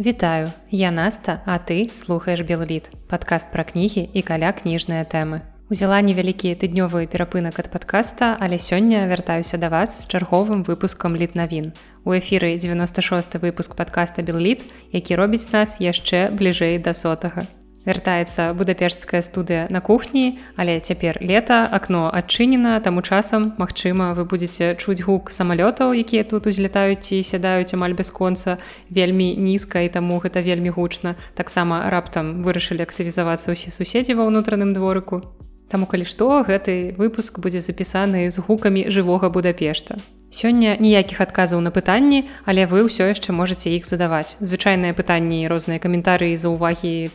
Вітаю, я Наста, а ты слухаеш Белліт, падкаст пра кнігі і каля кніжныя тэмы. Узяла невялікі тыднёвы перапынак ад падкаста, але сёння вяртаюся да вас з чарговым выпускам літнавін. У эфіры 96 выпуск падкаста Белліт, які робіць нас яшчэ бліжэй да сотага вяртаецца будапешцкая студыя на кухні але цяпер лета акно адчынена таму часам Мачыма вы будете чуць гук самалётаў якія тут узлетаюць ці сядаюць амаль бясконца вельмі нізка і таму гэта вельмі гучна. Таксама раптам вырашылі актывізавацца ўсе суседзі ва ўнутраным дворыку. Таму калі што гэты выпуск будзе запісаны з гукамі жывога будапешта Сёння ніякіх адказаў на пытанні, але вы ўсё яшчэ можете іх задаваць. Звычайныя пытанні і розныя каментарыі за ўвагі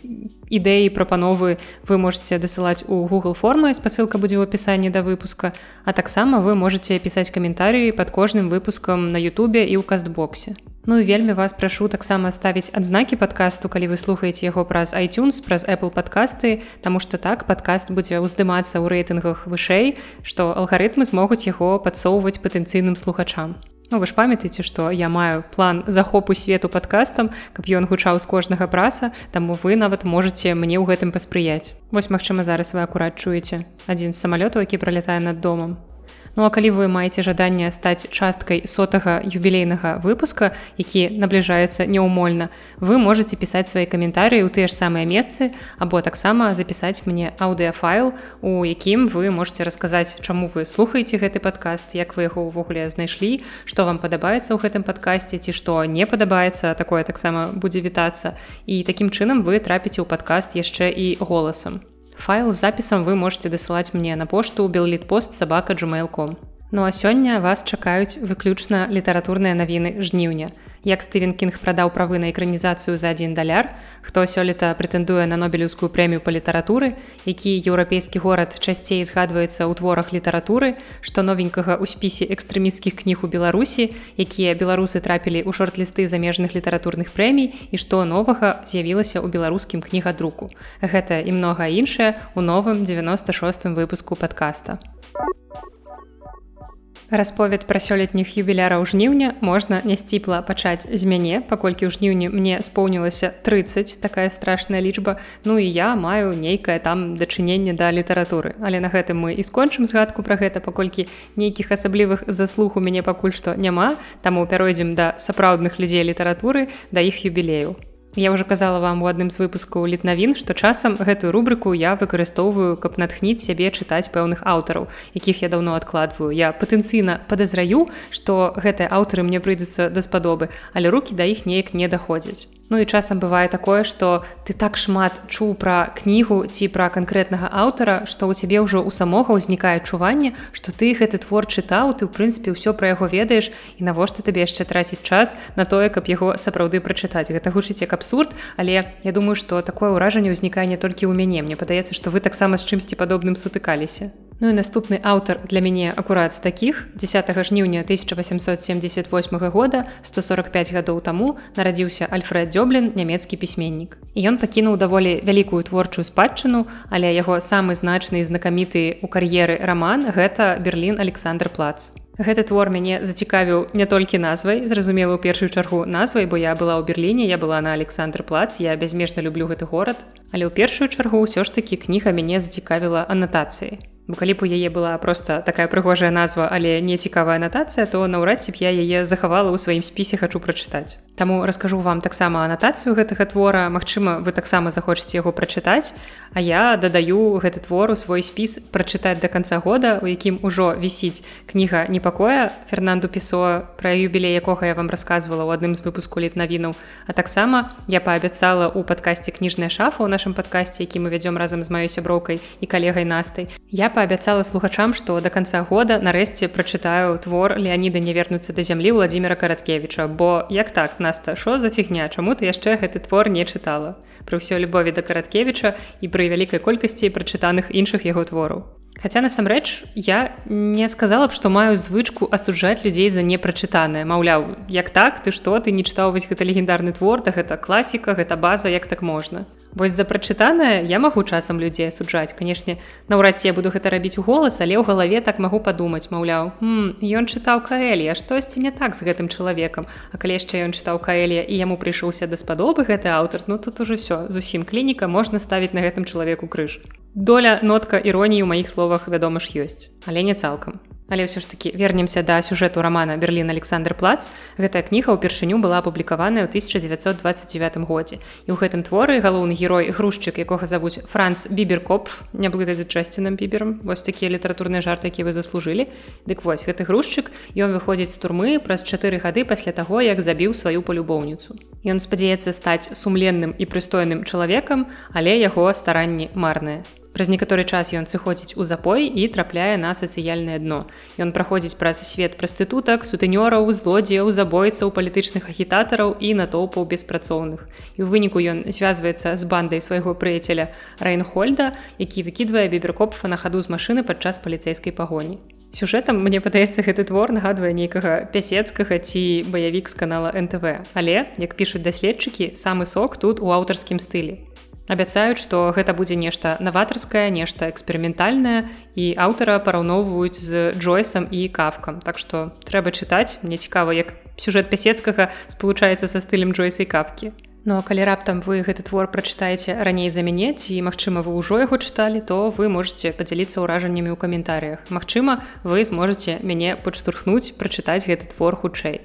ідэі прапановы вы можете дасылаць у Google формы спасылка будзе ў апісанні да выпуска, а таксама вы можете пісаць каментарыі пад кожным выпускам на Ютубе і ў кастбоксе. Ну і вельмі вас прашу таксама ставіць адзнакі падкасту, калі вы слухаеце яго праз iTunes, праз Apple падкасты, Таму што так падкаст будзе ўздымацца ў рэйтынгах вышэй, што алгарытмы змогуць яго падсоўваць патэнцыйным слухачам. Ну, вы ж памятаеце, што я маю план захопу свету падкастам, каб ён гучаў з кожнага праса, таму вы нават можете мне ў гэтым паспрыяць. Вось магчыма, зараз вы акурат чуеце адзін з самалётаў, які пралятае над домам. Ну а калі вы маеце жаданне стаць часткай сотага юбілейнага выпуска, які набліжаецца неўмольна, вы можете пісаць свае каментарыі ў тыя ж самыя месцы або таксама запісаць мне аўдыафайл, у якім вы можете расказаць, чаму вы слухаеце гэты падкаст, як вы яго ўвогуле знайшлі, што вам падабаецца ў гэтым падкасці ці што не падабаецца, такое таксама будзе вітацца. І такім чынам вы трапіце ў падкаст яшчэ і голасам. Файл з запісам вы можете дасылаць мне на пошту беллітпост сабака gmail.com. Ну а сёння вас чакаюць выключна літаратурныя навіны жніўня. Як Стывен Кінг прадаў правы на экранізацыю за адзін даляр, хто сёлета прэтэндуе на нобелеўскую прэмію па літаратуры, які еўрапейскі горад часцей згадваецца ў творах літаратуры, што новенькага ў спісе экстрэміцкіх кніг у Беларусі, якія беларусы трапілі ў шорт-лісты замежных літаратурных прэмій і што новага з'явілася ў беларускім кнігадруку. Гэта і многа іншае ў новым 96 выпуску падкаста. Расповед пра сёлетніх юбіляраў жніўня можна нясціпла пачаць з мяне, паколькі ў жніўні мне споўнілася 30 такая страшная лічба. Ну і я маю нейкае там дачыненне да літаратуры. Але на гэтым мы і скончым згадку пра гэта, паколькі нейкіх асаблівых заслуг у мяне пакуль што няма, таму пяройдзем да сапраўдных людзей літаратуры да іх юбілею. Я уже казала вам у адным з выпускаў літнавін, што часам гэтую рубрыку я выкарыстоўваю, каб натхніць сябе чытаць пэўных аўтараў, якіх я даўно адкладваю. Я патэнцыйна падазраю, што гэтыя аўтары мне прыйдуцца даспадобы, але рукі да іх неяк не даходзяць. Ну і часам бывае такое, што ты так шмат чуў пра кнігу ці пра канкрэтнага аўтара, што ў цябе ўжо ў самога ўзнікае адчуванне, што ты гэты твор чытаў, ты ў прынцыпе ўсё пра яго ведаеш і навошта табе яшчэ траціць час на тое, каб яго сапраўды прачытаць. Гэта гучыць як абсурд, але я думаю, што такое ўражанне ўзнікае не толькі ў мяне. Мне падаецца, што вы таксама з чымсьці падобным сутыкаліся. Ну і наступны аўтар для мяне акурат з такіх 10 жніўня 1878 года 145 гадоў таму нарадзіўся Альфред дзёблін нямецкі пісьменнік. І ён пакінуў даволі вялікую творчую спадчыну, але яго самы значны і знакаміты ў кар'еры раман гэта Берлін Александр Плац. Гэты твор мяне зацікавіў не толькі назвай, зразумела ў першую чаргу назвай, бо я была ў Берліне, я была на Александр Плац, я бязмежна люблю гэты горад. Але ў першую чаргу ўсё ж такі кніга мяне зацікавіла анатацыі. Бо калі б у яе была просто такая прыгожая назва, але не цікавая анатацыя, то наўрад ці б я яе захавала ў сваім спісе хачу прачытаць. Таму раскажу вам таксама анатацыю гэтага твора. Магчыма, вы таксама захочаце яго прачытаць, А я дадаю гэты твор у свой спіс прачытаць да канца года, у якім ужо вісіць кніга непакоя Фернанду Пісо пра юбілей якога я вам рассказывала ў адным з выпуску літнавіну. А таксама я паабяцала ў падкасці кніжная шафа ў нашым падкасці, які мы вядзём разам з маёй сяброўкай і калегай настай. Я паабяцала слухачам, што да канца года нарэшце прачытаю твор Леаніда не вернуцца да зямлі Владзіміра Караткевіча, бо як так наста що за фігня, чаму ты яшчэ гэты твор не чытала. Пры ўсё любові да Караткевіча і пры вялікай колькасці прачытаных іншых яго твораў. Хаця насамрэч я не сказала б, што маю звычку асуджаць людзей за непрачытанае. Маўляў, як так, ты што ты не чытаў вось гэта легендарны твор, да гэта класіка, гэта база, як так можна. Вось за прачытанае я магу часам людзей асуджаць. Канешне, наўрад ці я буду гэта рабіць у голас, але ў галаве так магу падумаць, маўляў, ён чытаў каэлія, штосьці не так з гэтым чалавекам. А калі яшчэ ён чытаў каэлія і яму прыйшоўся даспадобы гэты аўтар, ну тут ужо ўсё зусім клініка можна ставіць на гэтым чалавеку крыж. Доля нотка іроніі ў маіх словах вядома ж ёсць, але не цалкам. Але ўсё ж таки вернемся да сюжэту романа Берлін Александр Плац. Гэтая кніга ўпершыню была апублікаваная ў 1929 годзе. І ў гэтым творы галоўны герой грузчык, якога завуць Франц Біберкопф, не блытаць за часціным біберам. Вось такія літаратурныя жарты, які вы заслужылі. Дык вось гэты грузчык, ён выходзіць з турмы праз чатыры гады пасля таго, як забіў сваю палюбоўніцу. Ён спадзяецца стаць сумленным і прыстойным чалавекам, але яго старанні марныя. Праз некаторы час ён сыходзіць у запой і трапляе на сацыяльнае дно. Ён праходзіць праз свет прастытутак, сутэнёраў, злодзеяў, забойцаў, палітычных агітатараў і натоўпаў беспрацоўных. І ў выніку ён звязваецца з бандай свайго прыяцеля Райнхольда, які выкідвае біберкопфа на хаду з машыны падчас паліцейскай пагоні. Сюжэтам мне падаецца гэты твор нагадвае нейкага пясецкага ці баявік з канала НТВ. Але, як пішуць даследчыкі, самы сок тут у аўтарскім стылі абяцаюць што гэта будзе нешта наватарскае нешта эксперыментальнае і аўтара параўноўваюць з джойсам і кафкам так што трэба чытаць. Мне цікава як сюжэт пясецкага спалучаецца са стылем джойса і капкі Ну калі раптам вы гэты твор прачытаеце раней за мяне ці магчыма вы ўжо яго чыталі то вы можете падзяліцца ўражаннямі ў каментарыях. Магчыма вы зможаце мяне падштурхнуць прачытаць гэты твор хутчэй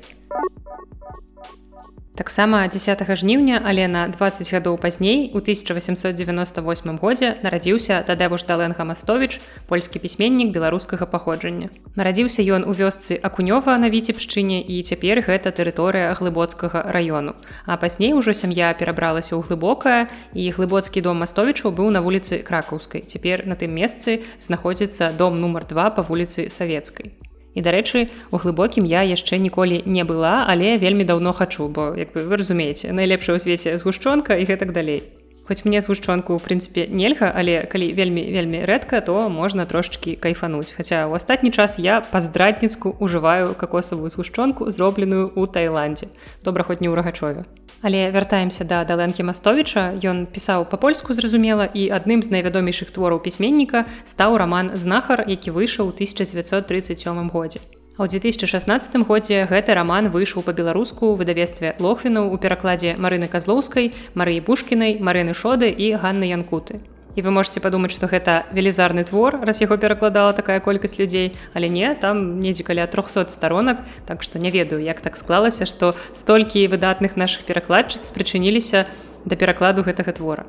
Таксама 10 жніўня, але на 20 гадоў пазней у 1898 годзе нарадзіўся Тадэвуш Даленга Мастовіч, польскі пісьменнік беларускага паходжання. Нарадзіўся ён у вёсцы Акунёва на віцебшчыне і цяпер гэта тэрыторыя глыбоцкага раёну. А пазней ужо сям'я перабралася ў глыбокая і глыбоцкі дом Мастовічаў быў на вуліцы кракаўскай. Цяпер на тым месцы знаходзіцца дом нумар два па вуліцы савецкай. І дарэчы, у глыбокім я яшчэ ніколі не была, але вельмі даўно хачу, бо як бы вы разумееце, найлепшая ў свеце згушчонка і гэтак далей. Хоць мне згушчонку ў прынцыпе нельга, але калі вельмі вельмі рэдка, то можна трошачкі кайфануць. Хаця ў астатні час я па-здрадніцку ўжываю какосавую згушчонку, зробленую ў Таіландзе. Добра хоць не ў рагачове. Але вяртаемся да далэнкі Мастовіча. Ён пісаў па-польску зразумела і адным з найвядомейшых твораў пісьменніка стаў раман знахар, які выйшаў у 1937 годзе. А ў 2016 годзе гэты раман выйшаў па-беларуску ў выдавестве Лохвіну ў перакладзе Марыны Казлоўскай, Марыі Пушкінай, Марыны Шоды і Ганны Янкуты і вы можете падумаць что гэта велізарны твор раз яго перакладала такая колькасць людзей але не там недзе каля 300 сторонак так что не ведаю як так склалася что столькі выдатных наших перакладчыц прычыніліся да перакладу гэтага твора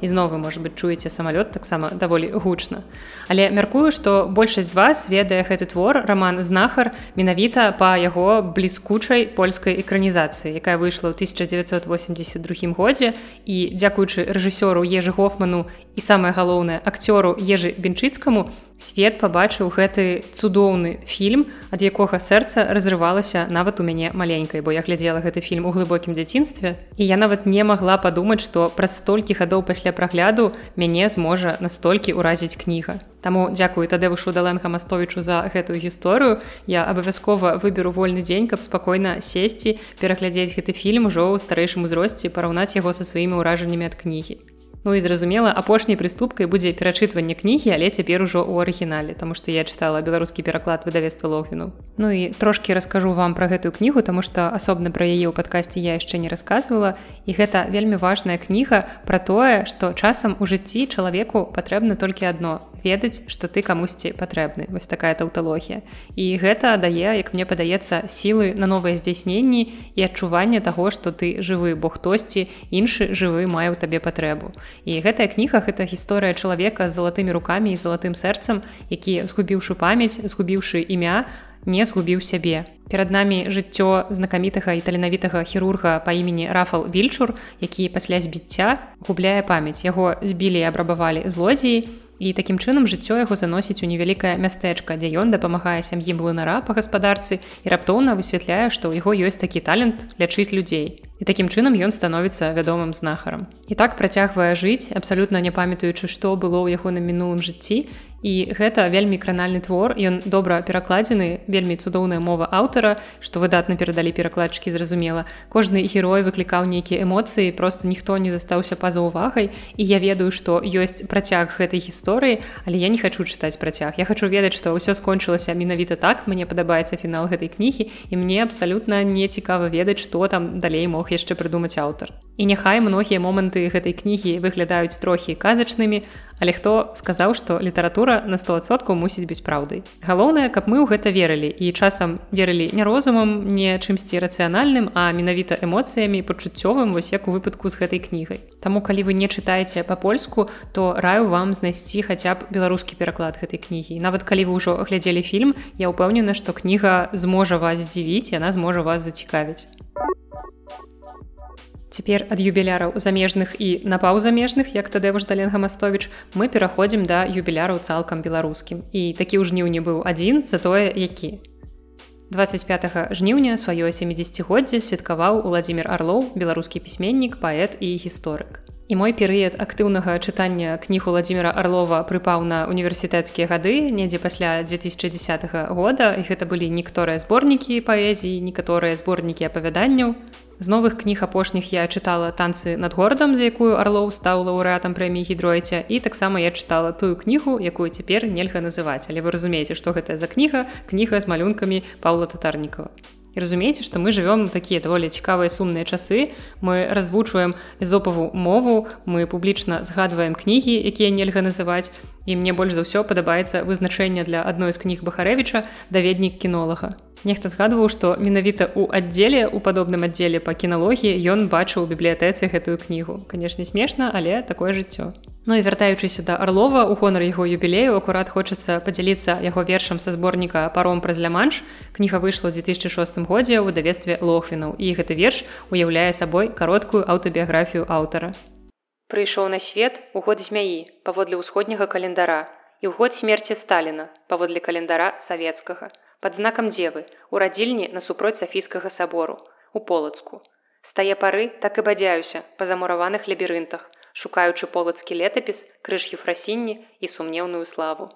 ізноў вы может быть чуеце самалёт таксама даволі гучна але мяркую што большасць з вас ведае гэты твор роман знахар менавіта па яго бліскучай польскай экранізацыі якая выйшла ў 1982 годзе. І дзякуючы рэжысёру ежы гофману і самае галоўнае акцёру ежы бенчыцкаму свет пабачыў гэты цудоўны фільм ад якога сэрца разрывалася нават у мяне маленькай бо я глядзела гэты фільм у глыбокім дзяцінстве і я нават не магла падумаць што праз столькі гадоў пасля прагляду мяне зможа настолькі ўразіць кніга. Таму дзякую тады вышу далэнга мастовічу за гэтую гісторыю. Я абавязкова выберу вольны дзень каб спакойна сесці пераглядзець гэты фільм ужо ў старэйшым узросце параўнаць яго са сваімі ўражаннямі ад кнігі Ну і зразумела апошняй прыступкай будзе перачытванне кнігі але цяпер ужо ў арыгінале тому што я чытала беларускі пераклад выдавецтва логвіну Ну і трошки раскажу вам про гэтую кнігу тому что асобна пра яе ў падкасці я яшчэ не рассказывала. І гэта вельмі важная кніга про тое что часам у жыцці чалавеку патрэбна толькі адно ведаць что ты камусьці патрэбны. Вось такая таўталогія і гэта дае як мне падаецца сілы на новыя здзяйсненні і адчуванне таго что ты жывы бо хтосьці іншы жывы мае ў табе патрэбу і гэтая кніга гэта гісторыя чалавека з залатымі руками і залатым сэрцам які згубіўшы памяць згубіўшы імя не згубіў сябе. Перад намі жыццё знакамітага і таленавітага хірурга па імені рафал вільчур які пасля збіцця губляе памяць. Яго збілі і абрабавалі злодзеі і такім чынам жыццё яго заносіць у невялікае мястэчка дзе ён дапамагае сям'і млынара па гаспадарцы і раптоўна высвятляе што ў яго ёсць такі талент лячыць людзей. І такім чынам ён становіцца вядомым знахарам. І так працягвае жыць абсалютна не памятаючы што было ў яго на мінулым жыцці і гэта вельмі кранальны твор ён добра перакладзены вельмі цудоўная мова аўтара што выдатна перадалі перакладчыкі зразумела. Кожны герой выклікаў нейкія эмоцыі просто ніхто не застаўся па-за увагай і я ведаю што ёсць працяг гэтай гісторыі але я не хочу чытаць працяг. Я хочу ведаць што ўсё скончылася менавіта так мне падабаецца фінал гэтай кнігі і мне абсалютна не цікава ведаць што там далей мог яшчэ прыдумаць аўтар. І няхай многія моманты гэтай кнігі выглядаюць трохі казачнымі, але хто сказаў, што літаратура на 100соткаў мусіць быць праўдай. Галоўнае, каб мы ў гэта верылі і часам верылі не розумам, не чымсьці рацыянальным, а менавіта эмоцыямі пачуццёвым вось як у выпадку з гэтай кнігай. Таму калі вы не чытаеце па-польску, то раю вам знайсці хаця б беларускі пераклад гэтай кнігі. Нават калі вы ўжо глядзелі фільм, я ўпэўнена, што кніга зможа вас здзівіць, яна зможа вас зацікавіць. Цяпер ад юбіляраў замежных і напаўзамежных, як тады Важдален Гамастовіч, мы пераходзім да юбіляраў цалкам беларускім. І такі ў жніўні быў адзін за тое, які. 25 жніўня сваё 70годдзе святкаваў Уладзімир Арлоў, беларускі пісьменнік, паэт і гісторык. І мой перыяд актыўнага чытання кніг Владимира Арлова прыпаў на універсітэцкія гады недзе пасля 2010 года гэта былі некаторыя зборнікі паэзіі, некаторыя зборнікі апавяданняў. З новых кніг апошніх я чытала танцы над горадам, за якую Арлоў стаў лаўрэатам прэміі гідройця і таксама я чытала тую кнігу, якую цяпер нельга называць, але вы разумееце, што гэта за кніга, кніга з малюнкамі Паўла татарнікова. І разумееце, што мы жывём такія даволі цікавыя сумныя часы. Мы развучваем эзопаву мову, мы публічна згадваем кнігі, якія нельга называць. І мне больш за ўсё падабаецца вызначэнне для адной з кніг Бахарэвіча даведнік кінолага. Нехта згадваў, што менавіта ў аддзеле у падобным аддзеле па кіналогіі ён бачыў у бібліятэцы гэтую кнігу. Канешне смешна, але такое жыццё. Ну і вяртаючыся да Арлова у гонар яго юбілею акурат хочацца падзяліцца яго вершам са зборніка паром праз ляманш. Кніга выйшла ў 2006 годзе ў выдавестве лохвінаў і гэты верш уяўляе сабой кароткую аўтабіяграфію аўтара. Прыйшоў на свет у год змяі паводле ўсходняга календара і ў год смерці Сталіна паводле календара савецкага под знакам дзевы у радзільні насупроць сафійскага сабору у полацку стае пары так і бадзяюся па замураваных лабірынтах шукаючы полацкі летапіс крыж ефрасінні і сумнеўную славу.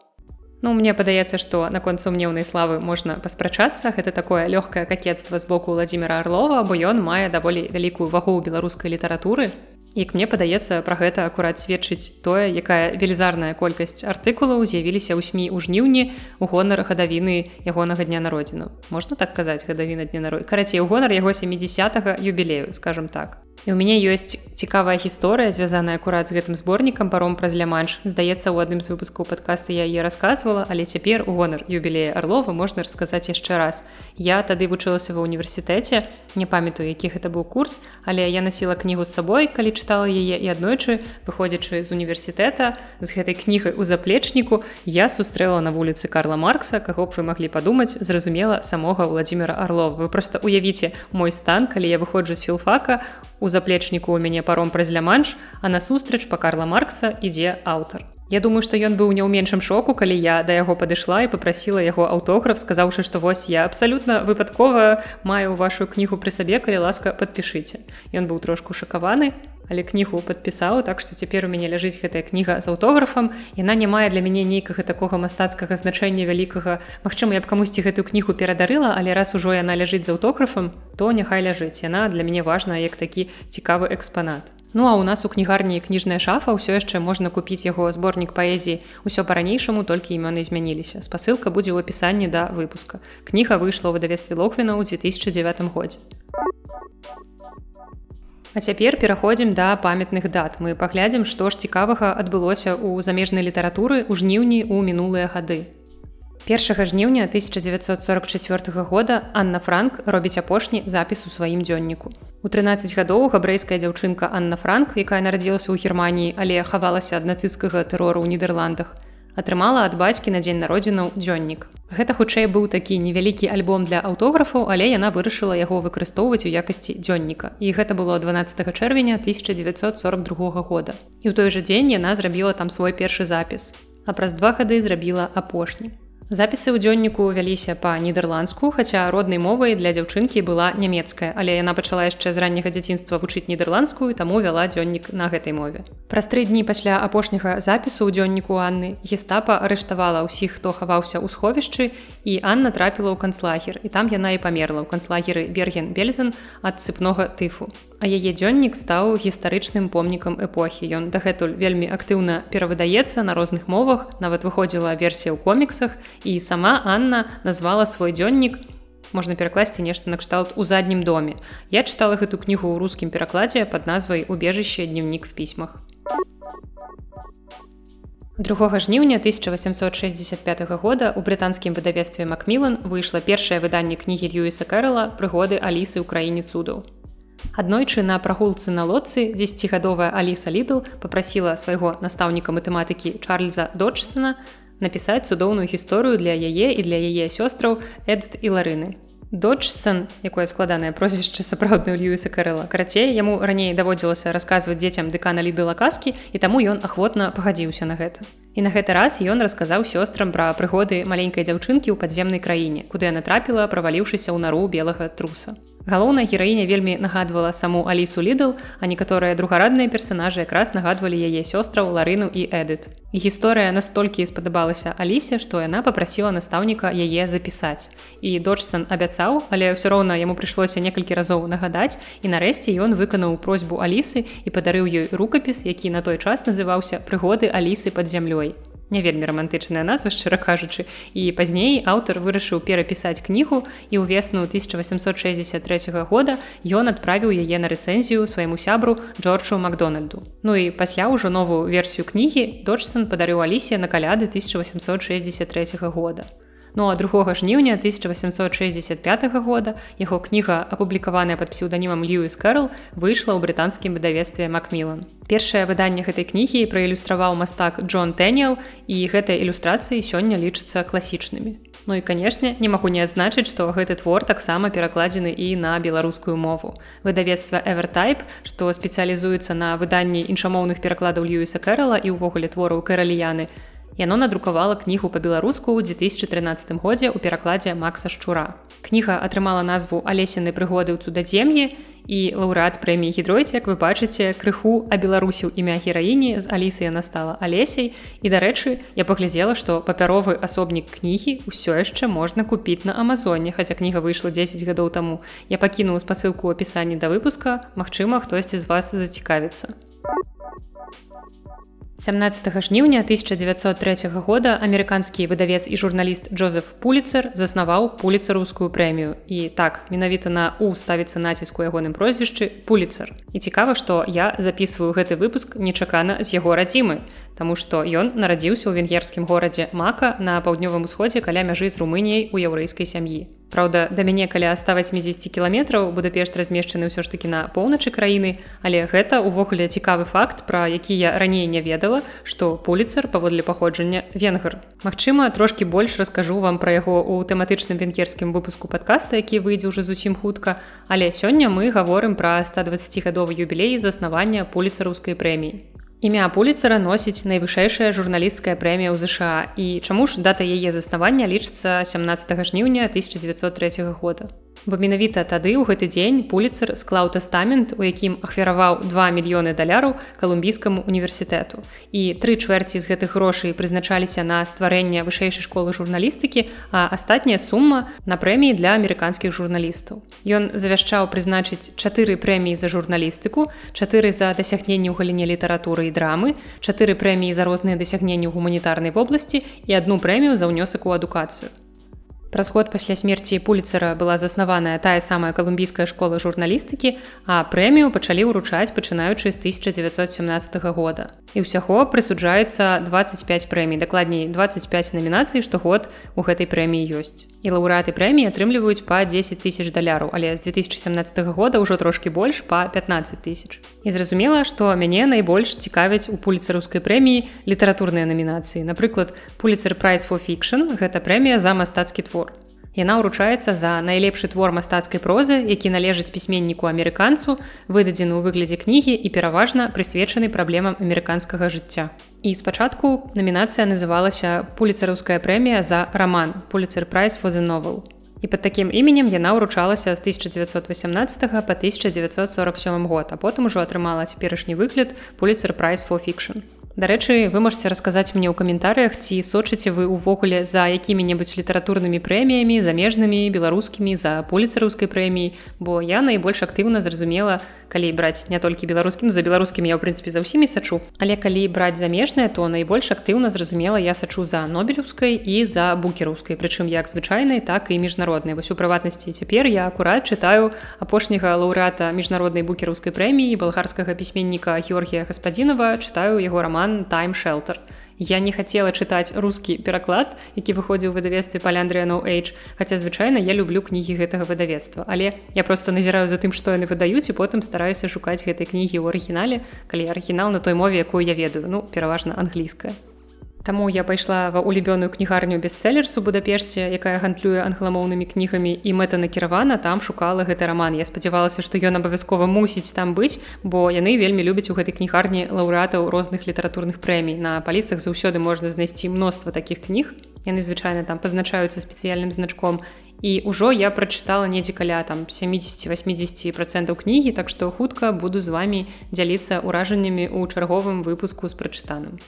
Ну мне падаецца што наконт сумнеўнай славы можна паспрачацца гэта такое лёгкае какетства з боку владимира орлова. Бо ён мае даволі вялікую вагу беларускай літаратуры Як мне падаецца пра гэта акурат сведчыць тое, якая велізарная колькасць артыкулаў з'явіліся ў сМ у жніўні у гонар гадавіны ягонага дня народзіну. Можна так казаць гадавіна дня народ. Карацей у гонар яго 70 юбілею, скажем так. І ў мяне ёсць цікавая гісторыя, звязаная акурат з гэтым зборнікам паром праз ляманш. Здаецца, у адным з выпускаў падкаста я яе расказвала, але цяпер у гонар юбілея Арлова можна расказаць яшчэ раз. Я тады вучылася ва ўніверсітэце, не памятаю, які гэта быў курс, але я насіла кнігу з сабой, калі чытала яе і аднойчы, выходзячы з універсітэта з гэтай кнігай у заплечніку, я сустрэла на вуліцы Карла Маркса, каго б вы маглі падумаць, зразумела самога Владимира Арлова. Вы просто уявіце мой стан, калі я выходжу з філфака, У заплечніку ў мяне паром праз ляманш, а насустрач па Карла Маркса ідзе аўтар. Я думаю, што ён быў не ў меншым шоку, калі я да яго падышла і попрасіла яго аўтограф, сказаўшы, што вось я абсалютна выпадкова маю вашу кнігу пры сабе, калі ласка падпішыце. Ён быў трошку шакаваны, але кнігу падпісаў так што цяпер у мяне ляжыць гэтая кніга з аўтографам яна не мае для мяне нейкага такога мастацкага значэння вялікага. Мачыма я б камусьці гэтую кнігу перадарыла але раз ужо яна ляжыць з аўтографам то няхай ляжыць. Яна для мяне важна як такі цікавы экспанат. Ну а у нас у кнігарні кніжная шафа ўсё яшчэ можна купіць яго зборнік паэзіі. Ўсё па-ранейшаму толькі імёны змяніліся. Спасылка будзе ў апісанні да выпуска. Кніга выйшла ў выдавестве локвіна ў 2009 годзе А цяпер пераходзім да памятных дат. Мы паглядзім, што ж цікавага адбылося ў замежнай літаратуры ў жніўні ў мінулыя гады. 1 жніўня 1944 года Анна Франк робіць апошні запіс у сваім дзённіку. У 13 гадоў габрэйская дзяўчынка Анна Франк, якая нарадзілася ў Геррманіі, але хавалася ад нацысцкага тэрору ў Нідерландах, атрымала ад бацькі на дзень народзінаў дзённік. Гэта хутчэй быў такі невялікі альбом для аўтографаў, але яна вырашыла яго выкарыстоўваць у якасці дзённіка. І гэта было 12 чэрвеня 1942 года. І ў той жа дзень яна зрабіла там свой першы запіс. А праз два гады зрабіла апошні. Запісы ў дзённіку вяліся па нідерландску, хаця роднай мовай для дзяўчынкі была нямецкая, але яна пачала яшчэ з ранняга дзяцінства вучыць нідерландскую, таму вяла дзённік на гэтай мове. Праз тры дні пасля апошняга запісу ў дзённіку Анны гестапа арыштавала ўсіх, хто хаваўся ў сховішчы і Анна трапіла ў канцлагер і там яна і памерла ў канцлагеры берген бельзен ад сыпнога тыфу. А яе дзённік стаў гістарычным помнікам эпохі. Ён дагэтуль вельмі актыўна перавыдаецца на розных мовах, нават выходзіла версія ў коміксах і сама Анна назвала свой дзённік можна перакласці нешта накшталт у заднім доме. Я чытала гэту кнігу ў рускім перакладзе пад назвай убежище дневнік в пісьмах. 2 жніўня 1865 года у брытанскім выдавецтве Макмілан выйшла першае выданне кнігі Льюіса Кэрла прыгоды Алісы ў краіне цудаў. Аднойчы на прагулцы на лодцы дзесяцігадовая Аліса Лідл попрасіла свайго настаўніка матэматыкі Чарльза Доджстона напісаць цудоўную гісторыю для яе і для яе сёстраў Эд і ларыны. Доджсон, якое складанае прозвішча сапраўдную Льюіса Карэла. Карацей, яму раней даводзілася расказваць дзецям дэкана ліды лакаскі і таму ён ахвотна пагадзіўся на гэта. І на гэты раз ён расказаў сёстрам пра прыгоды маленькай дзяўчынкі ў падземнай краіне, куды яна трапіла, праваліўшыся ў нару белага труса. Галоўная гераіня вельмі нагадвала саму Алісу Лідл, а некаторыя другарадныя персанажы якраз нагадвалі яе сёстраў Ларыну і Эдыт. І гісторыя настолькі спадабалася Алісе, што яна попрасіла настаўніка яе запісаць. І дочсан абяцаў, але ўсё роўна яму прыйшлося некалькі разоў нагадаць і нарэшце ён выканаў просьбу Алісы і падарыў ёй рукапіс, які на той час называўся прыгоды Алісы пад зямлёй не вельмі романтычная назва шчыра кажучы. І пазней аўтар вырашыў перапісаць кнігу і ў весну 1863 года ён адправіў яе на рэцэнзію свайму сябру джорджу макдональду. Ну і пасля ўжо новую версію кнігі доджсон падарыў алісе на каляды 1863 года Ну а 2 жніўня 1865 года яго кніга апублікаваная пад псеўданімам Льюіс Кэрл выйшла ў брытанскім выдавецтве Макмілан. Першае выданне гэтай кнігі праілюстраваў мастак Джон Тэніел і гэтыя ілюстрацыі сёння лічацца класічнымі. Ну і канешне, не магу не адзначыць, што гэты твор таксама перакладзены і на беларускую мову. Выдавецтва Эвертайп, што спецыялізуецца на выданні іншамоўных перакладаў Льюіса Кэрала і ўвогуле твораў кэраліяны, Яно надрукавала кнігу па-беларуску ў 2013 годзе ў перакладзе Макса Шчура. Кніга атрымала назву алесены прыгоды ў цудадзем'і і лаўрэат прэміі гідройце, як вы бачыце, крыху абеларусіў імя гераіні з Алісай яна стала алесей. І дарэчы, я паглядзела, што папяровы асобнік кнігі ўсё яшчэ можна купіць на Амазоне, хаця кніга выйшла 10 гадоў таму. Я пакінуў спасылку ў апісанні да выпуска, Магчыма, хтосьці з вас зацікавіцца. 17 жніўня 1903 года амерыканскі выдавец і журналіст Джозеф Пуліцер заснаваў пуліцарускую прэмію. І так менавіта на у ставіцца націску ягоным прозвішчы пуліцар. І цікава, што я записываю гэты выпуск нечакана з яго радзімы. Таму што ён нарадзіўся ў венгерскім горадзе Мака на паўднёвым усходзе каля мяжы з румыніяй у яўрэйскай сям'і. Праўда, да мяне каля 180 кіламетраў Будапешт размешчаны ўсё ж такі на поўначы краіны, але гэта ўвогуле цікавы факт, пра які я раней не ведала, што поліцар паводле паходжання венгар. Магчыма, трошкі больш раскажу вам пра яго ў тэматычным венгерскім выпуску падкаста, які выйдзе ўжо зусім хутка. Але сёння мы гаворым пра 120гадовы юбілей заснавання поліцарускай прэміі. Імя пуліцара носіць найвышэйшая журналісцкая прэмія ў ЗША і чаму ж дата яе заснавання лічыцца 17 жніўня 1903 года. Бо менавіта тады ў гэты дзень пуліцар склаў тэстамент, у якім ахвяраваў 2 мільёны даляраў калумбійскаму універсітэту. І тры чвэрці з гэтых грошай прызначаліся на стварэнне вышэйшай школы журналістыкі, а астатняя сума на прэміі для амерыканскіх журналістаў. Ён завяшчаў прызначыць чатыры прэміі за журналістыку, чатыры за дасягненне ў галіне літаратуры і драмы, чатыры прэміі за розныя дасягненні ў гуманітарнай вобласці і адну прэмію за ўнёсак у адукацыю. Праз год пасля смерці пуліцера была заснаваная тая самая калумбійская школа журналістыкі, а прэмію пачалі ўручаць пачынаючы з 1917 года. І ўсяго прысуджаецца 25 прэмій, дакладней 25 намінацый, штогод у гэтай прэміі ёсць. І лаўрэаты прэміі атрымліваюць па 10 тысяч даляраў, але з 2017 года ўжо трошкі больш па 15 тысяч. І зразумела, што мяне найбольш цікавяць у пуліцарускай прэміі літаратурныя намінацыі. Напрыклад, пуліцер Price for Fiction гэта прэмія за мастацкі твор. Яна ўручаецца за найлепшы твор мастацкай прозы, які належыць пісьменніку амерыканцу, выдадзены ў выглядзе кнігі і пераважна прысвечаны праблемам амерыканскага жыцця. І спачатку намінацыя называлася пуліцараўская прэмія за раман Пуліцер Прайс Novel і под такім іменем яна ўручалася з 1918 по 1947 год а потым ужо атрымала цяперашні выгляд поліцер прайс for fiction Дарэчы, вы можете расказаць мне ў каментарыях, ці сочыце вы ўвогуле за якімі-небудзь літаратурнымі прэміямі, замежнымі, беларускімі за поліцарускай прэміі, бо я найбольш актыўна зразумела, калі браць не толькі беларускім за беларускім я ў прынцыпе за ўсімі сачу. Але калі браць замежнае, то найбольш актыўна зразумела я сачу за нобелеўскай і за букераўскай, прычым як звычайнай, так і міжнароднай. Вось у прыватнасці цяпер я акурат чытаю апошняга лаўрэата міжнароднай букераўскай прэміі балгарскага пісьменніка Георгія гаспадзінова чытаю яго раман роман time shelter. Я не хацела чытаць рускі пераклад які выходзіў у выдавестве паляндрыя no H хаця звычайна я люблю кнігі гэтага выдавецтва. Але я просто назіраю за тым што яны выдаюць і потым стараюся шукаць гэтай кнігі ў арыгінале калі арыгінал на той мове якую я ведаю. Ну пераважна англійская Таму я пайшла ва улюбёную кнігарню бестселлерсу будапешце, якая гандлюе англамоўнымі кнігамі і мэта накіравана там шукала гэты раман. Я спадзявалася, што ён абавязкова мусіць там быць, бо яны вельмі любяць у гэтай кнігарні лаўрэатаў розных літаратурных прэмій. На паліцах заўсёды можна знайсці мноства такіх кніг. Яны звычайна там пазначаюцца спецыяльным значком. І ўжо я прачытала недзе каля там 70-80 процентаў кнігі, так што хутка буду з вами дзяліцца ўражаннямі ў чарговым выпуску з прачытаным.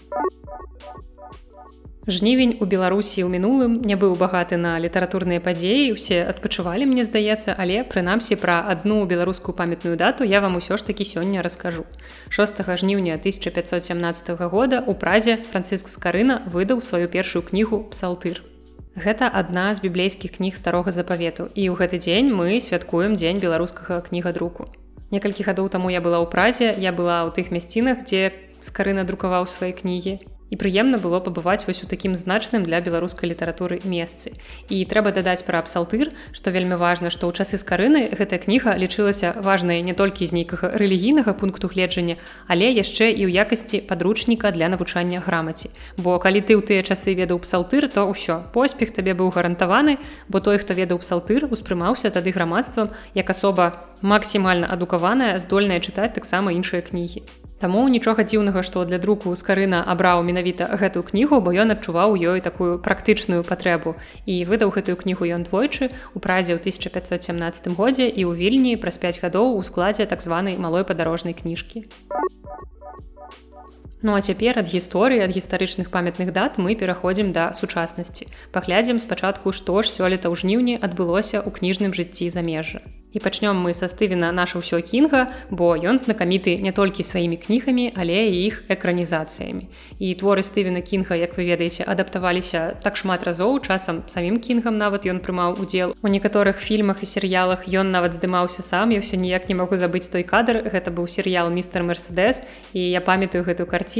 Жнівень у Беларусі ў мінулым не быў багаты на літаратурныя падзеі, усе адпачывалі, мне здаецца, але прынамсі пра адну беларускую памятную дату я вам усё ж такі сёння раскажу. 6 жніўня 1517 года у празе Францыск Скарына выдаў сваю першую кнігу псалтыр. Гэта адна з біблейскіх кніг старога запавету і ў гэты дзень мы святкуем дзень беларускага кнігадруку. Некалькі гадоў таму я была ў празе, я была ў тых мясцінах, дзе скарына друкаваў свае кнігі і прыемна было пабываць вось у такім значным для беларускай літаратуры месцы. І трэба дадаць пра псалтыр што вельмі важна што ў часы скарыны гэтая кніга лічылася важнай не толькі з нейкага рэлігійнага пункту гледжання але яшчэ і ў якасці падручніка для навучання грамаці. Бо калі ты ў тыя часы ведаў псалтыр то ўсё поспех табе быў гарантаваны бо той хто ведаў псалтыр успрымаўся тады грамадствам як асоба максімальна адукаваная здольная чытаць таксама іншыя кнігі Таму нічога дзіўнага, што для друку скарына абраў менавіта гэтую кнігу, бо ён адчуваў ёй такую практычную патрэбу. І выдаў гэтую кнігу ён двойчы у празе ў 1517 годзе і ў вільні праз 5 гадоў у складзе так званай малой падарожнай кніжкі. Ну а цяпер ад гісторыі ад гістарычных памятных дат мы пераходзім да сучаснасці. Паглядзім спачатку, што ж сёлета ў жніўні адбылося ў кніжным жыцці замежжа. І пачнём мы са стывена наша ўсё кінга, бо ён знакаміты не толькі сваімі кнігамі, але і іх экранізацыямі. І творы стывена кінга, як вы ведаеце, адаптаваліся так шмат разоў часам самім кінгам нават ён прымаў удзел. У некаторых фільмах і серыялах ён нават здымаўся сам, я ўсё ніяк не магу забыць той кадр. Гэта быў серыял містер Мерседес і я памятаю гэтую карціну.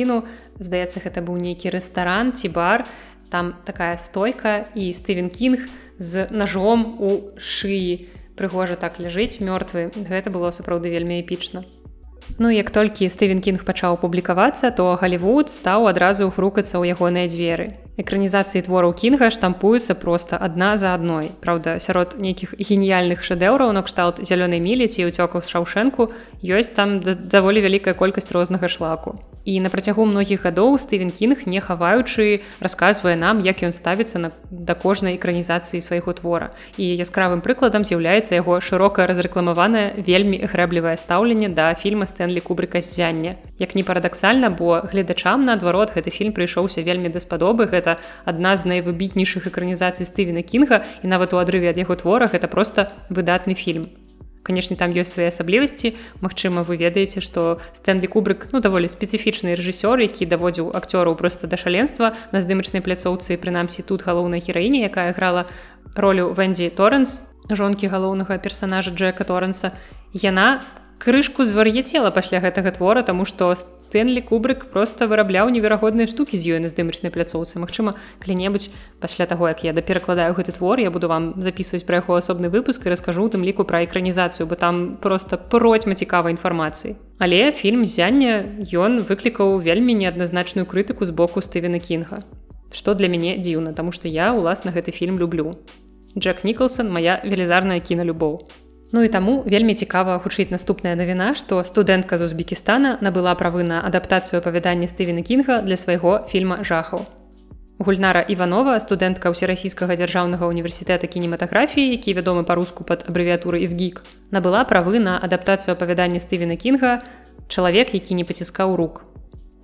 Здаецца, гэта быў нейкі рэстаран ці бар. Там такая стойка і Стывен Кінг з ножом у шыі. Прыгожа так ляжыць мёртвы. Гэта было сапраўды вельмі эпічна. Ну як толькі Стывен Кінг пачаў публікавацца то Галівуд стаў адразу грукацца ў ягоныя дзверы экранізацыі твораў кінга штампуюцца проста адна за адной. Праўда сярод нейкіх геніяльных шэдэўраў накшталт зялёнай мілі ці ўцёкаў з шаўшэнку ёсць там даволі вялікая колькасць рознага шлаку. І на працягу многіх гадоў стывен кінг не хаваючы расказвае нам як ён ставіцца на да кожнай экранізацыі свайго твора. І яскравым прыкладам з'яўляецца яго шырока разрэкламаванае вельмі грэблівае стаўленне да фільма стэнлі кубрыка ззяння як не парадаксальна бо гледачам наадварот гэты фільм прыйшоўся вельмі даспадобы гэта гэта адна з найвыбітнейшых экранізацый стывена кінга і нават у адрыве ад яго творах это просто выдатны фільм канешне там ёсць свае асаблівасці Мачыма вы ведаеце што стэнлі кубрык ну даволі спецыфічны рэжысёр які даводзіў акцёраў просто да шаленства на здымачнай пляцоўцы прынамсі тут галоўнай гераіне якая грала ролю вэндзі торренс жонкі галоўнага персонажа джека торренса. Яна крышку звар'яцела пасля гэтага твора тому што стэнлі кубрык просто вырабляў неверагодныя штукі з ёй на здымачнай пляцоўцы. Мачыма калі-небудзь пасля таго як я даперакладаю гэты твор я буду вам записываць пра яго асобны выпуск і раскажу тым ліку пра экранізацыю бо там просто процьма цікавай інфармацыі. Але фільм зяння ён выклікаў вельмі неадназначную крытыку з боку стывена кінга что для мяне дзіўна тому что я уласна гэты фільм люблю. Джек Ніколсон моя велізарная кіналюбоў. Ну і таму вельмі цікава гучыць наступная навіна, што студэнтка з Узбекістана набыла правы на адаптацыю апавядання Стывена Кінга для свайго фільма жахаў. Гульнара Іванова, студэнтка ўсерасійскага дзяржаўнага універсітэта кінематаграфіі, які вядомы па-руску пад абрэвіатуры івгік, набыла правы на адаптацыю апавядання Стывена Кінга чалавек, які не паціскаў рук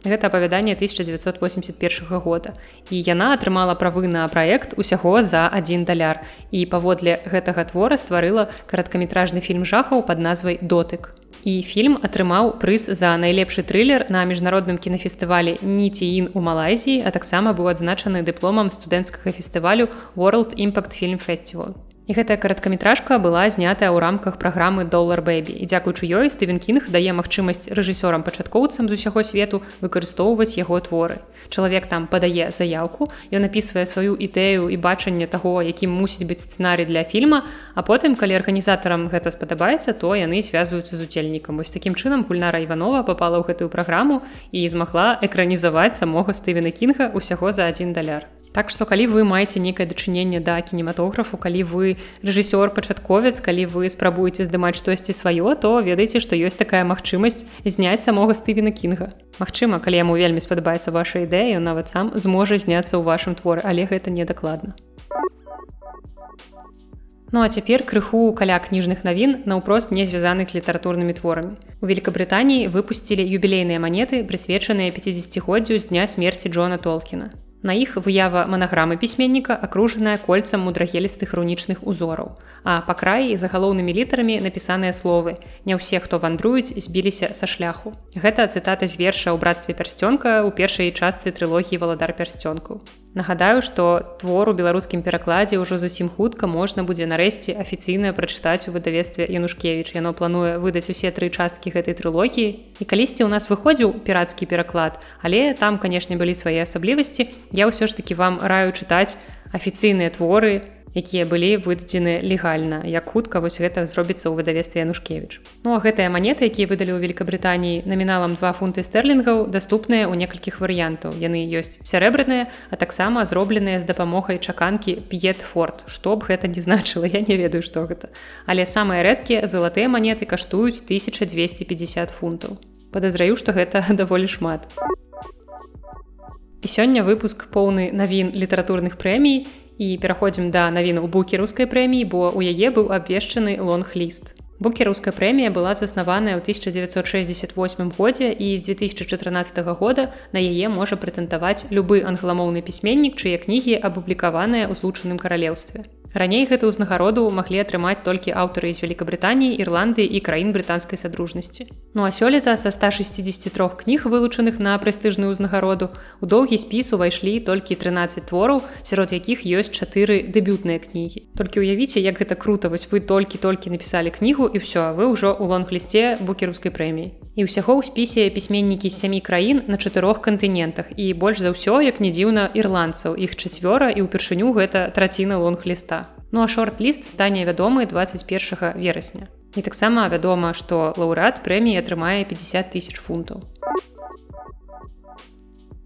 гэта апавяданне 1981 года. І яна атрымала правы на праект усяго за один даляр. І паводле гэтага твора стварыла караткаметражны фільм жахаў под назвай дотык і фільм атрымаў прыз за найлепшы трылер на міжнародным кінафестывалі ніціін у малайзіі а таксама быў адзначаны дыпломам студэнцкага фестывалю world impact film фестивал І гэтая караткаметражка была знятая ў рамках праграмы доллар бэбі і дзякуючы ёй стывен кінг дае магчымасць рэжысёрам пачаткоўцам з усяго свету выкарыстоўваць яго творы. Чалавек там падае заявку ён напісвае сваю ідэю і бачанне таго якім мусіць быць сцэнарый для фільма а потым калі арганізатарам гэта спадабаецца то яны звязваюцца з удзельнікам. Вось такім чынам гульнара іванова попала ў гэтую праграму і змагла экранізаваць самога стывена кінга усяго за один даляр Так што калі вы маеце нейкае дачыненне да кінематографу, калі вы рэжысёр пачатковец, калі вы спрабуеце здымаць штосьці сваё, то ведаеце, што ёсць такая магчымасць зняць самога стывена кінга. Магчыма, калі яму вельмі спадабаецца ваша ідэя, нават сам зможа зняцца ў вашым творы, але гэта не дакладна. Ну а цяпер крыху каля кніжных навін наўпрост не звязаных літаратурнымі творамі. У Великабрытаніі выпусцілі юбілейныя манеты, прысвечаныя 50годдзю з дня смерці Джона Толкіна. На іх выява манаграмы пісьменніка акружаная кольцам мудрагелістых рунічных узораў. А па краі за галоўнымі літарамі напісаныя словы. Не ўсе, хто вандруюць, збіліся са шляху. Гэта цытата з верша ў братстве пярсцёнка ў першай частцы трылогіі валадар пярсцёнку. Нагадаю, што твор у беларускім перакладзе ўжо зусім хутка можна будзе нарэшце афіцыйна прачытаць у выдавестве Янушкевіч. Яно плануе выдаць усе тры часткі гэтай трылогіі. І калісьці ў нас выходзіў пірацкі пераклад, але там, канешне, былі свае асаблівасці. Я ўсё ж такі вам раю чытаць афіцыйныя творы, якія былі выдадзены легальна як хутка вось гэта зробіцца ў выдавестве янушкевич ну а гэтыя манеты якія выдалі ў великкабрытаніі наміналам два фунты стерлінгаў даступныя ў некалькіх варыянтаў. Яны ёсць сярэбраныя а таксама зробленыя з дапамогай чаканкі п'етфорд што б гэта не значыла я не ведаю што гэта. Але самыя рэдкія залатыя манеты каштуюць 1250 фунтаў. Подазраю што гэта даволі шмат і сёння выпуск поўны навін літаратурных прэмій і пераходзім да навіну букерускай прэміі бо у яе быў абвешчаны лонг-ліст букеруская прэмія была заснаваная ў 1968 годзе і з 2014 года на яе можа прэтэндаваць любы англамоўны пісьменнік чые кнігі апублікаваныя ў злучаным каралеўстве Раней гэту ўзнагароду маглі атрымаць толькі аўтары з Вкабрытаніі, Ірландыі і краін брытанскай садружнасці. Ну а сёлета са 163 кніг, вылучаных на прэстыжную ўзнагароду, у доўгі спіс увайшлі толькі 13 твораў, сярод якіх ёсць чатыры дэбютныя кнігі. Толькі ўявіце, як гэта круто, вось вы толькі-толькі напісалі кнігу і ўсё, вы ўжо ў лонг-лісце букерускай прэміі. І ўсяго ў спісе пісьменнікі з сямі краін на чатырох кантынентах і больш за ўсё, як не дзіўна ірландцаў, іх чацвёра і ўпершыню гэта траціна лонг-ліста. Ну а шорт-ліст стане вядомы 21 верасня. І таксама вядома, што лаўрэат прэміі атрымае 50 тысяч фунтаў.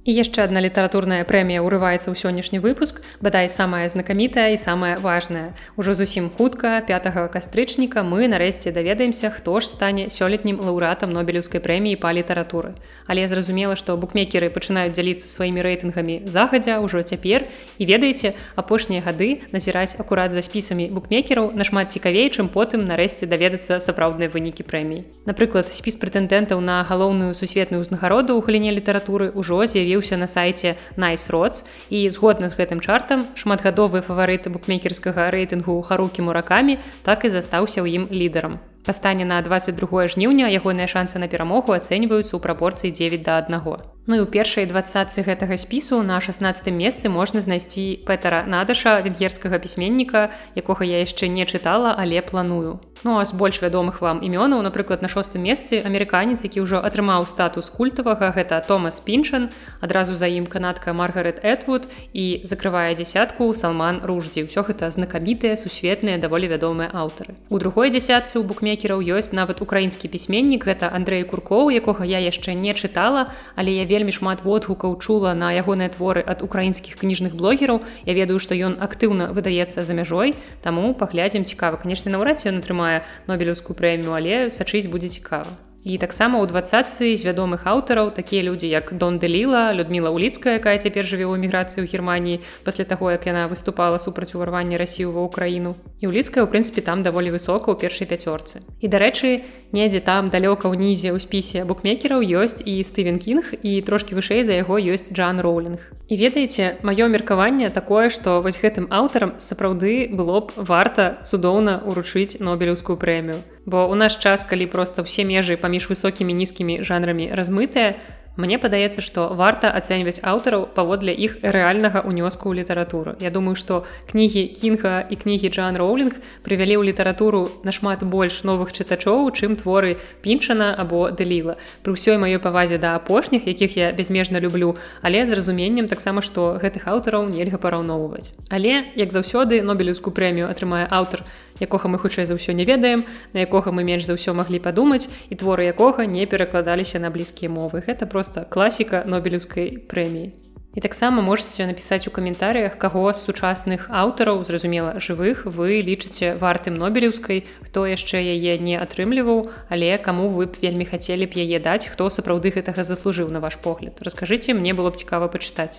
І яшчэ адна літаратурная прэмія ўрываецца ў сённяшні выпуск, бадай самая знакамітая і самая важная. Ужо зусім хутка 5 кастрычніка мы нарэшце даведаемся, хто ж стане сёлетнім лаўратам нобелеўскай прэміі па літаратуры. Але зразумела, што букмекеры пачынаюць дзяліцца сваімі рэйтынгамі загадзя ўжо цяпер і ведаеце, апошнія гады назіраць акурат за спісамі букмекераў нашмат цікавей, чым потым нарэшце даведацца сапраўдныя вынікі прэміі. Напрыклад, спіс прэтэндэнтаў на галоўную сусветную ўзнагароду ў галіне літаратуры ўжо з'явіў з'явіўся на сайце найсроц і згодна з гэтым чартам шматгадовы фаварыты букмекерскага рэйтынгу харукі муракамі так і застаўся ў ім лідарам. Стане на 22 жніўня ягоныя шансы на перамогу ацэньваюцца ў прапорцыі 9 да 1 Ну і у першай двадцацы гэтага спісу на 16 месцы можна знайсці петара надаша венгерскага пісьменніка якога я яшчэ не чытала але планую. Ну а з больш вядомых вам імёнаў напрыклад на шостым месцы амерыканец які ўжо атрымаў статус культавага гэта Томас піншан адразу за ім канадка маргарет этвуд і закрывае дзясятку салман руждзі. Ўсё гэта знакамітыя сусветныя даволі вядомыя аўтары. У другой дзясятцы у букмекераў ёсць нават украінскі пісьменнік гэта Андрей куркоў якога я яшчэ не чытала але я вельмі шмат водгукаў чула на ягоныя творы ад украінскіх кніжных блогераў. Я ведаю што ён актыўна выдаецца за мяжой таму паглядзім цікава. Конечно наўрад ці ён атрымае нобелеўскую прэмію але сачыць будзе цікава і таксама ў двадцатцы з вядомых аўтараў такія людзі як дон дэліла людміла уліцкая якая цяпер жыве ў эміграцыі ў германії пасля таго як яна выступала супраць уварвання рассію ва ўкраіну. І уліцкая у прынцыпе там даволі высока ў першай пяцёрцы. І дарэчы недзе там далёка ўнізе ў спісе букмекераў ёсць і стывен кінг і трошки вышэй за яго ёсць джан роулінг. І ведаеце маё меркаванне такое што вось гэтым аўтарам сапраўды было б варта цудоўна уручыць нобелеўскую прэмію. Бо у наш час калі проста ўсе межы паміж паміж высокімі нізкімі жанрамі размытыя Мне падаецца, што варта ацэньваць аўтараў паводле іх рэальнага ўнёску ў літаратуру. Я думаю, што кнігі кінга і кнігі Джан Роулінг прывялі ў літаратуру нашмат больш новых чытачоў, чым творы піншана або дэліла. Пры ўсёй маёй павазе да апошніх, якіх я безмежна люблю, але з разуменнем таксама, што гэтых аўтараў нельга параўноўваць. Але як заўсёды нобелеўскую прэмію атрымае аўтар, якога мы хутчэй за ўсё не ведаем, на якога мы менш за ўсё маглі падумаць і творы якога не перакладаліся на блізкія мовы. Гэта просто класіка нобелеўскай прэміі. І таксама можете напісаць у каментарыях, каго з сучасных аўтараў, зразумела жывых, вы лічыце вартым нобелеўскай, хто яшчэ яе не атрымліваў, але каму вы б вельмі хацелі б яе даць, хто сапраўды гэтага заслужыў на ваш погляд. Раскажыце, мне было б цікава пачытаць.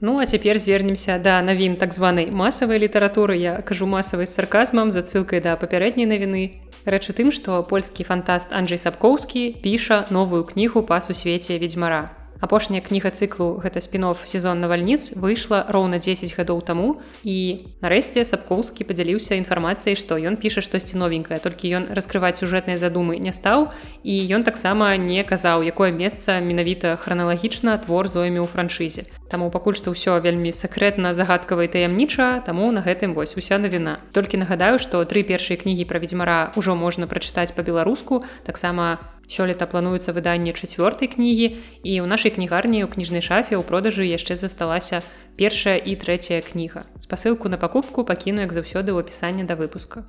Ну а цяпер звернемся да навін так званай масавай літаратуры. Я кажу масавай з сарказмам за ссылкай да папярэдняй навіны. Рэч у тым, што польскі фантаст Анджей Сапкоўскі піша новую кнігу па сусвеце ведзьмара апошняя кніга цыклу гэта спінов сезон навальніц выйшла роўна 10 гадоў таму і нарэшце сапкоўскі падзяліўся інфармацыяй што ён піша штосьці новенькае толькі ён раскрываць сюжэтныя задумы не стаў і ён таксама не казаў якое месца менавіта храналагічна твор зоямі ў франшызе. Таму пакуль што ўсё вельмі сакрэтна загадкавай таямніча таму на гэтым вось уся навіна. Толькі нагадаю што тры першыя кнігі пра ведзьмара ўжо можна прачытаць па-беларуску таксама Сёлета плануецца выданне чацвёртай кнігі і ў нашай кнігарні ў кніжнай шафе ў продажы яшчэ засталася першая і трэцяя кніга. Спасылку на пакупку пакіну як заўсёды ў апісанне да выпуска.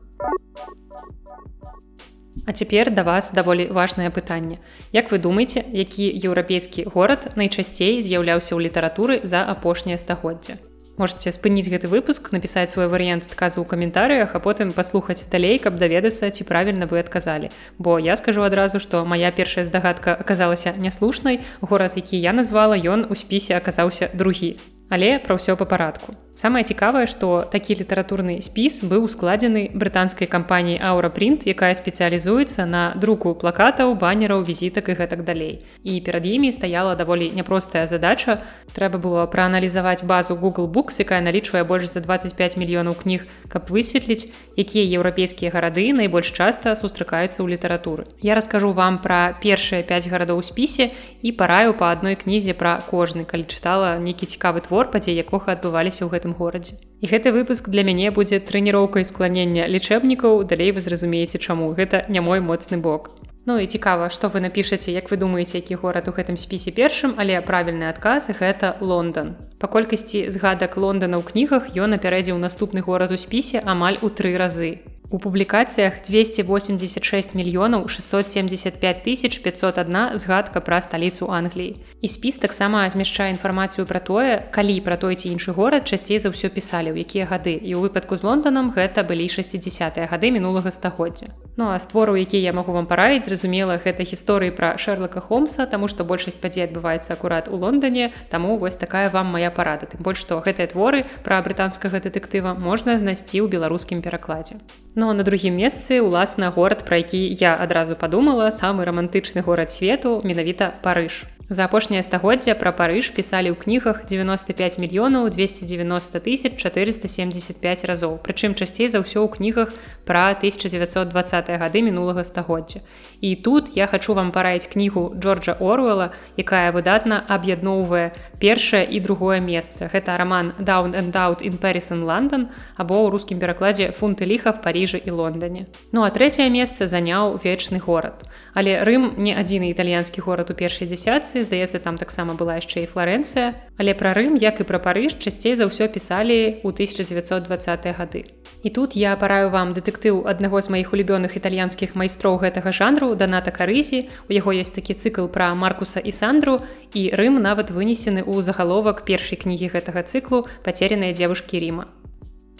А цяпер да вас даволі важнае пытанне. Як вы думаеце, які еўрапейскі горад найчасцей з'яўляўся ў літаратуры за апошняе стагоддзя? Можете спыніць гэты выпуск напісаць свой варыянт адказу ў каментарыях а потым паслухаць далей каб даведацца ці правільна вы адказалі. Бо я скажу адразу што моя першая здагадка аказалася няслушнай. Горад які я назвала ён у спісе аказаўся другі але пра ўсё па парадку Самае цікавае, што такі літаратурны спіс быў складзены брытанскай кампаніяй Аурапринт, якая спецыялізуецца на друку плакатаў, банераў, візітак і гэтак далей. І перад імі стаяла даволі няпростая задача. Трэба было прааналізаваць базу Google Books, якая налічвае больш за 25 мільёнаў кніг, каб высветліць, якія еўрапейскія гарады найбольш часта сустракаюцца ў літаратуры. Я раскажу вам пра першыя 5 гарадоў у спісе і параю па адной кнізе пра кожны, калі чытала нейкі цікавы твор, падзей якога адбываліся ў гэтым горадзе. І гэты выпуск для мяне будзе трэніроўкай скланення лічэбнікаў, далей вы зразумееце, чаму гэта не мой моцны бок. Ну і цікава, што вы напішаце, як вы думаеце, які горад у гэтым спісе першым, але правільны адказ гэта Лондон. Па колькасці згадак Лондона ў кнігах ён апярэдзіў наступны горад у спісе амаль у тры разы. У публікацыях 286 мільёнаў 675 тысяч 501 згадка пра сталіцу Англіі. І спіс таксама змяшчае інфармацыю пра тое, калі пра той ці іншы горад часцей за ўсё пісалі, у якія гады. І ў выпадку з Лондонам гэта былі 60 гады мінулага стагоддзя. Ну а створу, які я магу вам параіць, зразумела, гэта гісторыі пра Шэрлака Холмса, таму што большасць падзей адбываецца акурат у Лондоне, таму вось такая вам моя парада. Тым больш што гэтыя творы пра брытанскага дэтэктыва можна знайсці ў беларускім перакладзе. Ну на другім месцы уласна горад, пра які я адразу падумала, самы рамантычны горад свету, менавіта Парыж. За апошняе стагоддзя пра парыж пісалі ў кнігах 95 мільёнаў 290 тысяч 475 разоў. Прычым часцей за ўсё ў кнігах пра 1920 гады мінулага стагоддзя. І тут я хачу вам параіць кнігу Джорджа Оруэлла, якая выдатна аб'ядноўвае першае і другое месца. Гэта раман Down and Out in Paris and London або ў рускім перакладзе фунты ліха в Паріжы і Лондоне. Ну а трэцяе месца заняў вечны горад. Але Рым не адзіны італьянскі горад у першай дзясятцы Францыі здаецца там таксама была яшчэ і флорэнцыя але пра рым як і пра парыж часцей за ўсё пісалі ў 1920 гады і тут я параю вам дэтэктыў аднаго з маіх улюбёных італьянскіх майстроў гэтага жанру даната карызі у яго ёсць такі цыкл пра маркуса і сандру і рым нават вынесены ў загаловак першай кнігі гэтага цыклу пацереныя дзевушкі ріма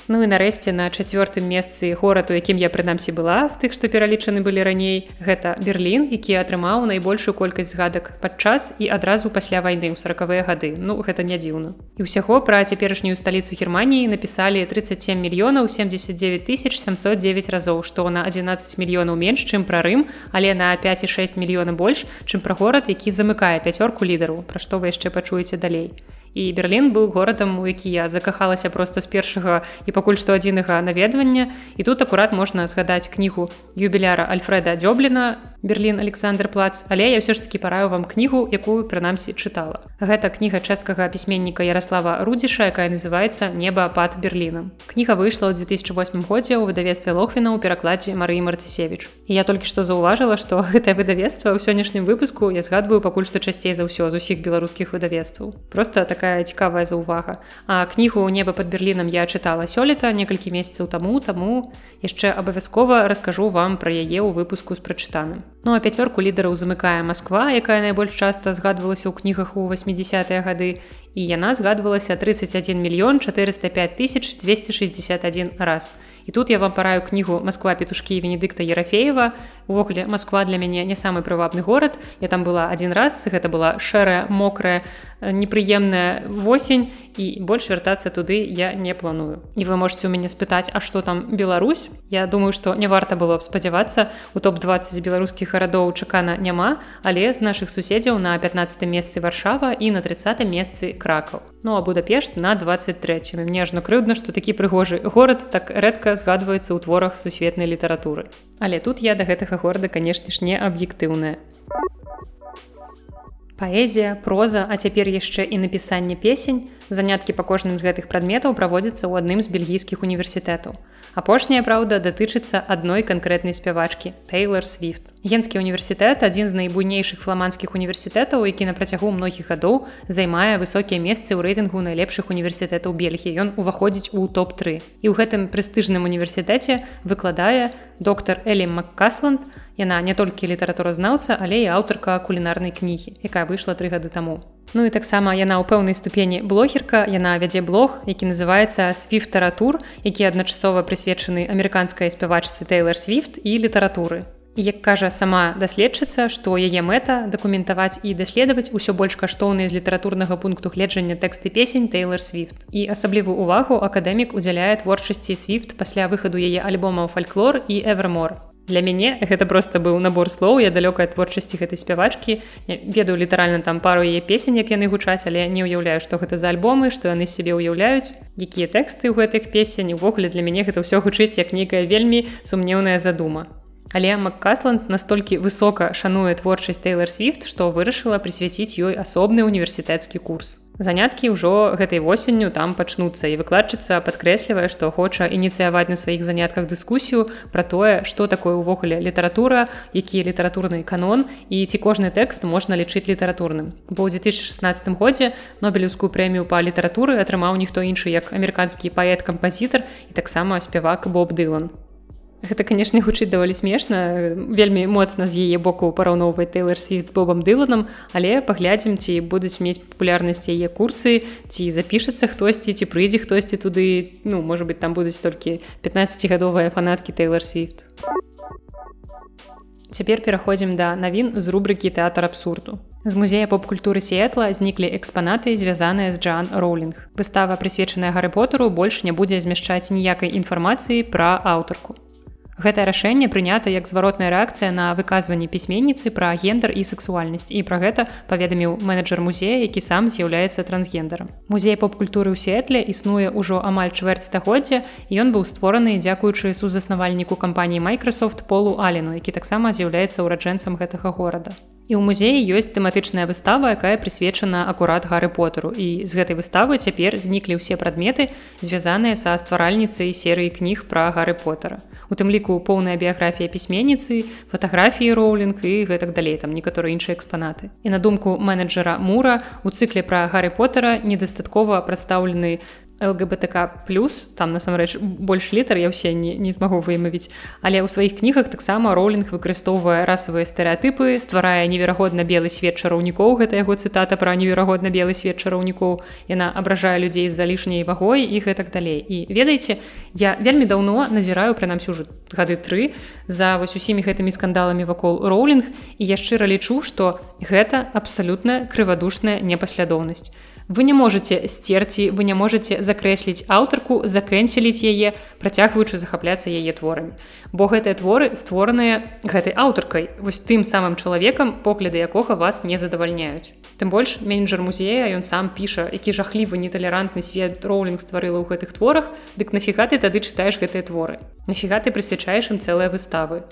Ну і нарэшце на чацвёртым месцы горад, у якім я прынамсі была з тых, што пералічаны былі раней, гэта Берлін, які атрымаў найбольшую колькасць згадак падчас і адразу пасля вайны ў сорокавыя гады. Ну гэта не дзіўна. І ўсяго пра цяперашнюю сталіцу Геррманіі напісалі 37 мільёнаў 79 тысяч 709 разоў, што на 11 мільёнаў менш, чым пра рым, але на 5,6 мільёна больш, чым пра горад, які замыкае пяцёрку лідару, пра што вы яшчэ пачуеце далей і Берлін быў горадам у які я закахалася просто з першага і пакуль што адзінага наведвання. І тут акурат можна згадаць кнігу юбіляра альфреда дзёбліна Берлін Александр плац. Але я ўсё ж таки параю вам кнігу якую прынамсі чытала. Гэта кніга чэшскага пісьменніка Ярослава рудзіша якая называется неба пад Берлінам кніга выйшла ў 2008 годзе ў выдавестве лохвіна ў перакладзе Марыі Мартысевич і я толькі што заўважыла што гэтае выдавецтва ў сённяшнім выпуску я згадваю пакуль што часцей за ўсё з усіх беларускіх выдавецтваў. Просто такая цікавая заўвага. А кнігу неба под берлінам я чытала сёлета некалькі месяцаў таму таму яшчэ абавязкова раскажу вам пра яе ў выпуску з прачытаным ну а пяцёрку лідараў замыкае Масква якая найбольш часта згадвалася ў кнігах у 80-е гады. І яна згадвалася 31 мільён 405 тысяч 261 раз і тут я вам параю кнігу Масква петушкі венедыкта ерафеева. Увогуле Масква для мяне не самы прывабны горад. Я там была один раз гэта была шэрая мокрая непрыемная восень і больш вяртацца туды я не планую. І вы можете у мяне спытаць а что там Беларусь? Я думаю что не варта было б спадзявацца. У топ-20 беларускіх гарадоў чакана няма але з наших суседзяў на 15 месцы варшава і на 30 месцы кракаў. Ну а будапешт на 23 мне ажно крыўдна что такі прыгожы горад так рэдка згадваецца ў творах сусветнай літаратуры. Але тут я до гэтага горада конечно ж не аб'ектыўная. Паэзія, проза, а цяпер яшчэ і напісанне песень, заняткі па кожным з гэтых прадметаў праводзяцца ў адным з бельгійскіх універсітэтаў. Апошняя праўда датычыцца адной канкрэтнай спявачкі Тейлор Свифт. Генскі універсітэт адзін з найбуйнейшых фламандскіх універсітэтаў, які на працягу многіх гадоў займае высокія месцы ў рэйтынгу найлепшых універсітэтаў Бельгіі. Ён уваходзіць у топ-3. І ў гэтым прэстыжным універсітэце выкладае доктор Элі Маккасланд. Яна не толькі літаратуразнаўца, але і аўтарка кулінарнай кнігі, якая выйшла тры гады таму. Ну і таксама яна ў пэўнай ступені блогерка яна вядзе блог які называется свифтаратур які адначасова прысвечаны амерыканскай спявачцы Тейлор свифт і літаратуры. Як кажа сама даследчыца што яе мэта дакументаваць і даследаваць усё больш каштоўныя з літаратурнага пункту гледжання тэксты песень Тейлор свифт і асаблівую увагу акадэмік удзяляе творчасці свифт пасля выхаду яе альбомаў фальклор і эвермор Для мяне гэта просто быў набор слоў я далёкай творчасці гэтай спявачкі. Ведаю літаральна там пару яе песень як яны гучаць але не ўяўляю што гэта за альбомы што яны сябе ўяўляюць якія тэксты ў гэтых песень. Увогуле для мяне гэта ўсё гучыць як нейкая вельмі сумнеўная задума але маккасланд настолькі высока шануе творчасць тейлор свифт што вырашыла прысвяціць ёй асобны універсітэцкі курс Заняткі ўжо гэтай восенню там пачнуцца і выкладчыца падкрэслівае, што хоча ініцыяваць на сваіх занятках дыскусію пра тое, што такое ўвогуле літаратура, які літаратурны канон і ці кожны тэкст можна лічыць літаратурным. Бо ў 2016 годзе нобелеўскую прэмію па літаратуры атрымаў ніхто іншы як амерыканскі паэт-кампазітар і таксама спявак Боб Дылан гэта канешне гучыць даволі смешна вельмі моцна з яе боку параўноўваць тейлор світ з бобам дыланом але паглядзім ці будуць мець папулярнасць яе курсы ці запішацца хтосьці ці прыйдзе хтосьці туды. Ну можа быть там будуць толькі 15гадовыя фанаткі тейлор світ цяпер пераходзім да навін з рубрыкі тэатр абсурду з музея поп-культуры сетла зніклі экспанаты звязаныя з джан роулінг. Выстава прысвечаная гарыпотеру больш не будзе змяшчаць ніякай інфармацыі пра аўтарку Гэтае рашэнне прынята як зваротная рэакцыя на выказванне пісьменніцы пра гендер і сексуальнасць і пра гэта паведаміў менеджер музея, які сам з'яўляецца трансгендерам. Музей поп-культуры ў сетле існуе ўжо амаль чвэрць стагоддзя ён быў створаны дзякуючы сузаснавальніку кампаніі Microsoft полу Алену, які таксама з'яўляецца ўраджэнцам гэтага горада. І ў музеі ёсць тэматычная выстава, якая прысвечана акурат гары потару. І з гэтай выставы цяпер зніклі ўсе прадметы, звязаныя са стваральніцай серыі кніг пра гары потара у тым ліку поўная біяграфія пісьменніцы фатаграфіі роулінг і гэтак далей там некаторыя іншыя экспанаты. І на думку менеджера мура у цыкле пра гарары потара недастаткова прадстаўлены лгбтк плюс там насамрэч больш літар я ўсе не, не змагу вымавіць але ў сваіх кнігах таксама роулінг выкарыстоўвае расавыя стэеатыпы стварае неверагодна белы свет чараўнікоў гэта яго цытата пра неверагодна белы свет чараўнікоў яна абражае людзей з залішняй вагой і гэтак далей. І ведаеце я вельмі даўно назіраю прынамсі ўжо гады тры за вось усімі гэтымі скандаламі вакол роулінг і я шчыра лічу што гэта абсалютна крывадушная непаслядоўнасць вы не можете сцерці вы не можете закрэсліць аўтарку закэнселіць яе працягваючы захапляцца яе творамі. Бо гэтыя творы створаныя гэтай аўтаркай. Вось тым самым чалавекам погляды якога вас не задавальняюць. Тым больш менеджер музея ён сам піша які жахлівы неталерантны свет роулінг стварыла ў гэтых творах дык нафіга ты тады чытаеш гэтыя творы? Нафіга ты прысвячаеш ім цэлыя выставы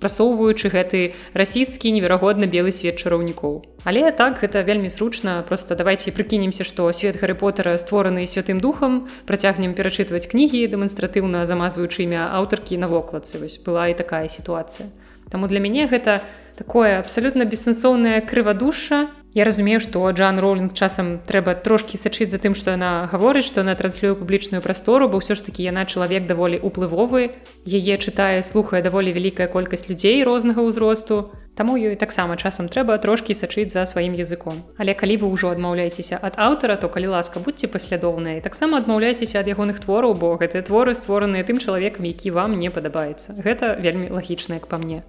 прасоўваючы гэты расійскі неверагодна белы свет чараўнікоў. Але так гэта вельмі зручна просто давайте прыкінемся, што свет Гары потара створаны святым духам, працягнем перачытваць кнігі дэманстратыўна замазваючы імя аўтаркі на вокладцы вось была і такая сітуацыя. Таму для мяне гэта такое абсалютна бессэнсоўнае крывадуша, Я разумею, што Джан Роулінг часам трэба трошкі сачыць за тым, што яна гаворыць, што яна транслюе публічную прастору, бо ўсё ж такі яна чалавек даволі уплывовы. Яе чытае, слухае даволі вялікая колькасць людзей рознага ўзросту. Таму ёй таксама часам трэба трошкі сачыць за сваім языком. Але калі вы ўжо адмаўляецеся ад аўтара, то калі ласка будьце паслядоўныя, таксама адмаўляйцеся ад ягоных твораў, бо гэтыя творы створаныя тым чалавекам, які вам не падабаецца. Гэта вельмі лагічна, як па мне.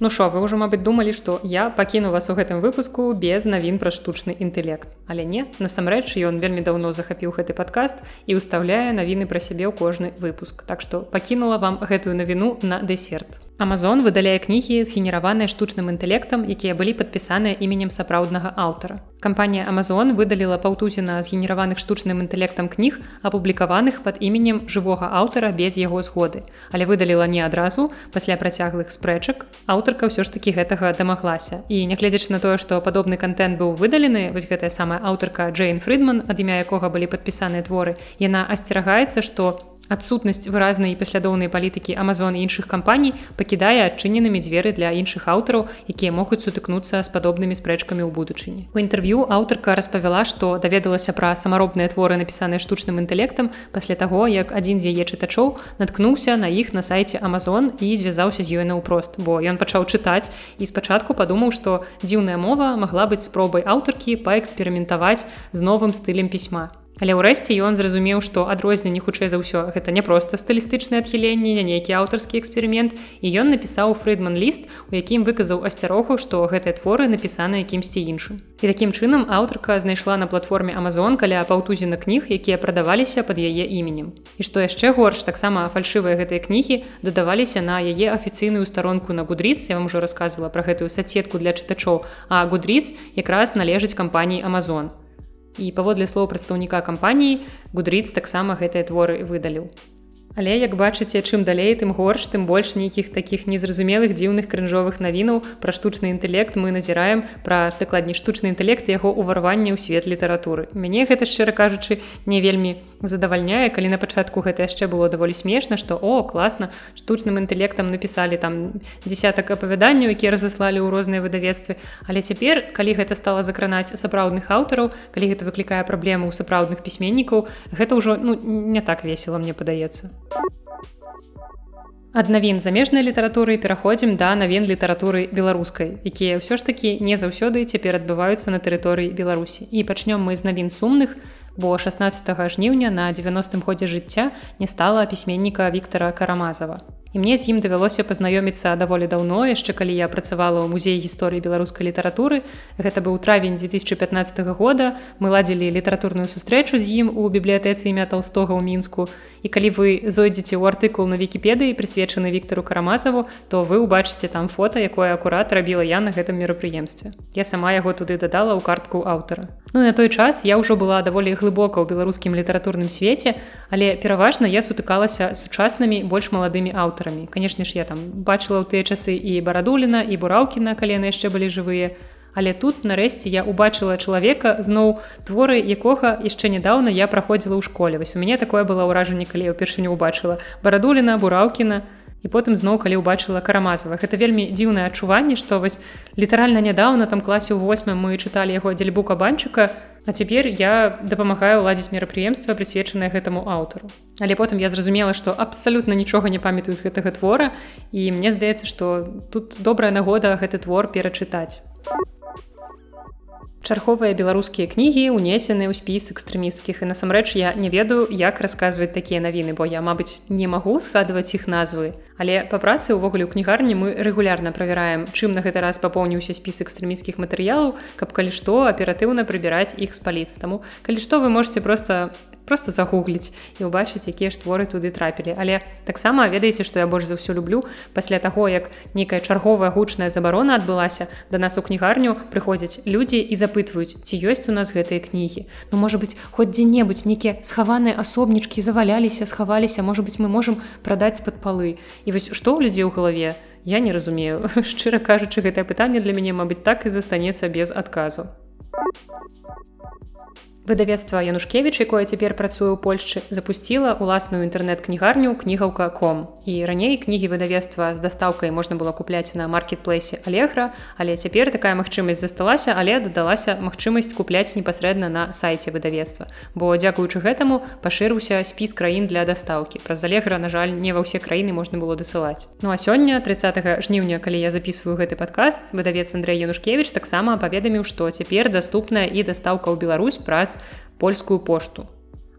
Ну що, вы ўжо, мабыць, думалі, што я пакіну вас у гэтым выпуску без навін пра штучны інтэлект. Але не, насамрэч ён вельмі даўно захапіў гэты падкаст і ўстаўляе навіны пра сябе ў кожны выпуск. Так што пакінула вам гэтую навіну на дэсерт. Амазон выдаляе кнігі згенераваныя штучным інтэлектам, якія былі падпісаныя іменем сапраўднага аўтара. Кампанія Амазон выдаліла паўтузіна згенераваных штучным інтэлектам кніг, апублікаваных пад іменем жывога аўтара без яго згоды. Але выдаліла не адразу пасля працяглых спрэчак. Аўтарка ўсё ж такі гэтага дамаглася. І нягледзячы на тое, што падобны контент быў выдалены, вось гэтая самая аўтарка Джейн Фридман, ад імя якога былі падпісаныя творы, яна асцерагаецца, што адсутнасць выразнай і паслядоўнай палітыкі Амазон і іншых кампаній пакідае адчыненымі дзверы для іншых аўтараў, якія могуць сутыкнуцца з падобнымі спрэчкамі ў будучыні. У інтэрв'ю аўтарка распавяла, што даведалася пра самаробныя творы напісаныя штучным інтэлектам пасля таго, як адзін з яе чытачоў наткнуўся на іх на сайце Амазон і звязаўся з ёй наўпрост, бо ён пачаў чытаць і спачатку падумаў, што дзіўная мова магла быць спробай аўтаркі паэксперыментаваць з новым стылем пісьма. Але ўрэшце ён зразумеў, што адрозненне хутчэй за ўсё гэта не проста стылістычнае адхіленне, не нейкі аўтарскі эксперымент і ён напісаў фрыдман ліст, у якім выказаў асцярогу, што гэтыя творы напісаны якімсьці іншым. І такім чынам аўтарка знайшла на платформе Амазон каля паўтузіна кніг, якія прадаваліся пад яе іменем. І што яшчэ горш, таксама фальшывыя гэтыя кнігі дадаваліся на яе афіцыйную старонку на гудріц, я вам ужо рассказывала пра гэтую садсетку для чытачоў, а гудріц якраз належыць кампаніі Амазон і паводле слоў прадстаўніка кампаніі гудрыц таксама гэтыя творы выдаліў Але як бачыце, чым далей, тым горш, тым больш нейкіх такіх незразумелых дзіўных крынжовых навінаў пра штучны інтэлект мы назіраем пра дакладней штучны інтэлект яго ўварванне ў свет літаратуры. Мяне гэта шчыра кажучы, не вельмі задавальняе, калі на пачатку гэта яшчэ было даволі смешна, што о класна штучным інтэлектам напісалі там десятак апавяданняў, якія разаслалі ў розныя выдавецтвы. Але цяпер, калі гэта стала закранаць сапраўдных аўтараў, калі гэта выклікае праблему ў сапраўдных пісьменнікаў, гэта ўжо ну, не так весела мне падаецца. Ад навін замежнай літаратуры пераходзім да навін літаратуры беларускай, якія ўсё ж такі не заўсёды цяпер адбываюцца на тэрыторыі Беларусі. І пачнём мы з навін сумных, бо 16 жніўня на 90 годзе жыцця не стала пісьменніка Віктора Карамазава. І мне з ім давялося пазнаёміцца даволі даўно яшчэ калі я працавала ў музеі гісторыі беларускай літаратуры. Гэта быў травень 2015 года. Мы ладзілі літаратурную сустрэчу з ім у бібліятэцы імя толстога ў мінску. І калі вы зойдзеце ў артыкул на вкіпедыі прысвечаны Віктору карамазаву то вы ўбачыце там фото якое акурат рабіла я на гэтым мерапрыемстве. Я сама яго туды дадала ў картку аўтара. Ну на той час я ўжо была даволі глыбока ў беларускім літаратурным свеце але пераважна я сутыкалася сучаснымі больш маладымі аўтарамі аўтарамі канешне ж я там бачыла ў тыя часы і барадуліна і бураўкіна калены яшчэ былі жывыя. Але тут нарэшце я убачыла чалавека зноў творы якога яшчэ нядаўна я праходзіла ў школе. Вось у мяне такое было ўражанне калі я ўпершыню убачыла барадуліна бураўкіна і потым зноў калі ўбачыла карамазава. Гэта вельмі дзіўнае адчуванне што вось літаральна нядаўна там класе ў восьмым мы чыталі яго дзельбу кабанчыка А цяпер я дапамагаю ладзіць мерапрыемства прысвечанае гэтаму аўтару. Але потым я зразумела, што абсалютна нічога не памятаю з гэтага твора і мне здаецца, што тут добрая нагода гэты твор перачытаць. Чарховыя беларускія кнігі ўнесены ў спіс экстрэмісцкіх і насамрэч я не ведаю, як расказваць такія навіны, бо я, мабыць, не магу згадваць іх назвы. Але па працы ўвогуле ў кнігарні мы рэгулярна правяраем, чым на гэты раз папоўніўся спіс экстрэміцкіх матэрыялаў, каб калі што аператыўна прыбіраць іх з паліц. Таму калі што вы можете просто просто загугліць і ўбачыць, якія ж творы туды трапілі. Але таксама ведаеце, што я больш за ўсё люблю пасля таго, як нейкая чарговая гучная забарона адбылася, да нас у кнігарню прыходзяць людзі і запытваюць, ці ёсць у нас гэтыя кнігі. Ну можа быць, хоць дзе-небудзь нейкія схаваныя асобнічкі заваляліся, схаваліся, можа быць, мы можам прадаць пад палы і вось што ў людзей у галаве я не разумею. Шчыра кажучы гэтае пытанне для мяне мабыць так і застанецца без адказу выдавецтва янушкевич якое цяпер працуе ў польшчы запусціла уласную інтэрнэт-кнігарню кнігаўка ком і раней кнігі выдавецтва з дастаўкай можна было купляць на маркетплейсе алегра але цяпер такая магчымасць засталася але дадалася магчымасць купляць непасрэдна на сайце выдавецтва. Бо дзякуючы гэтаму пашырыўся спіс краін для дастаўкі. Праз алегра на жаль не ва ўсе краіны можна было дасылаць. Ну а сёння 30 жніўня калі я записываю гэты падкаст выдавец Андрей янушкевич таксама паведаміў што цяпер даступная і дастаўка ў Беларусь праз польскую пошту.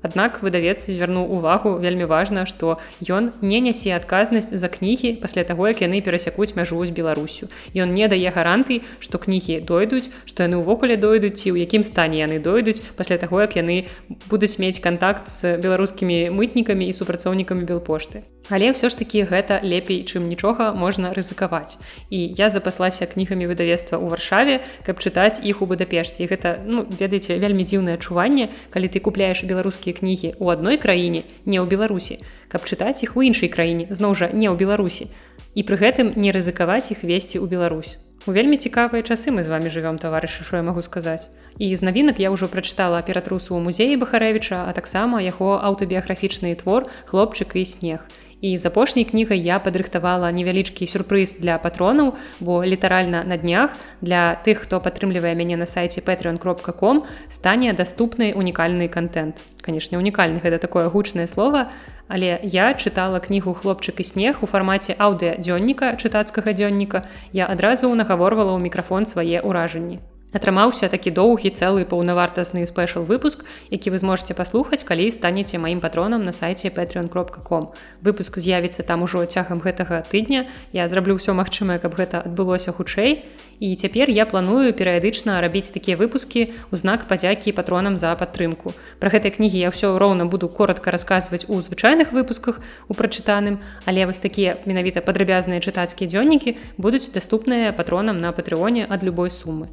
Аднак выдавец звярнуў увагу вельмі важна, што ён не нясе адказнасць за кнігі пасля таго, як яны перасякуць мяжу з Беларусю. Ён не дае гарантый, што кнігі дойдуць, што яны ўвогуле дойдуць ці ў якім стане яны дойдуць пасля таго, як яны будуць мець кантакт з беларускімі мытнікамі і супрацоўнікамі белпошты. Але ўсё ж такі гэта лепей, чым нічога можна рызыкаваць. І я запаслася кнігамі выдавецтва ў варшаве, каб чытаць іх у Будапешце. І гэта ну, ведаеце вельмі дзіўнае адчуванне, калі ты купляеш беларускія кнігі ў адной краіне, не ў Беларусі, каб чытаць іх у іншай краіне, зноў жа не ў Беларусі. І пры гэтым не рызыкаваць іх весці ў Беларусь. У вельмі цікавыя часы мы з вами жывём таварышы, що я магу сказаць. І з навінак я ўжо прачытала ператрусу ў музеі Бахарэвіча, а таксама яго аўтабіяграфічны твор хлопчык і снег і з апошняй кнігай я падрыхтавала невялічкі сюрпрыз для патронаў бо літаральна на днях для тых хто падтрымлівае мяне на сайце patreon кропка com стане даступны унікальны контент. Канешне унікальны гэта такое гучнае слово але я чытала кнігу хлопчык і снег у фармаце аўдыа дзённіка чытацкага дзённіка я адразу нагаворвала ў мікрафон свае ўражанні атрымаўся такі доўгі цэлы паўнавартасны спешл выпуск які вы зможете паслухаць калі станеце маім патронам на сайце patreon кропка com выпуск з'явіцца там ужо цягам гэтага тыдня. Я зраблю ўсё магчымае каб гэта адбылося хутчэй. І цяпер я планую перыядычна рабіць такія выпускі у знак падзякі патронам за падтрымку. Про гэтай кнігі я ўсё роўна буду коротко расказваць у звычайных выпусках у прачытаным але вось такія менавіта падрабязныя чытацкія дзённікі будуць даступныя патронам на патрыоне ад любой сумы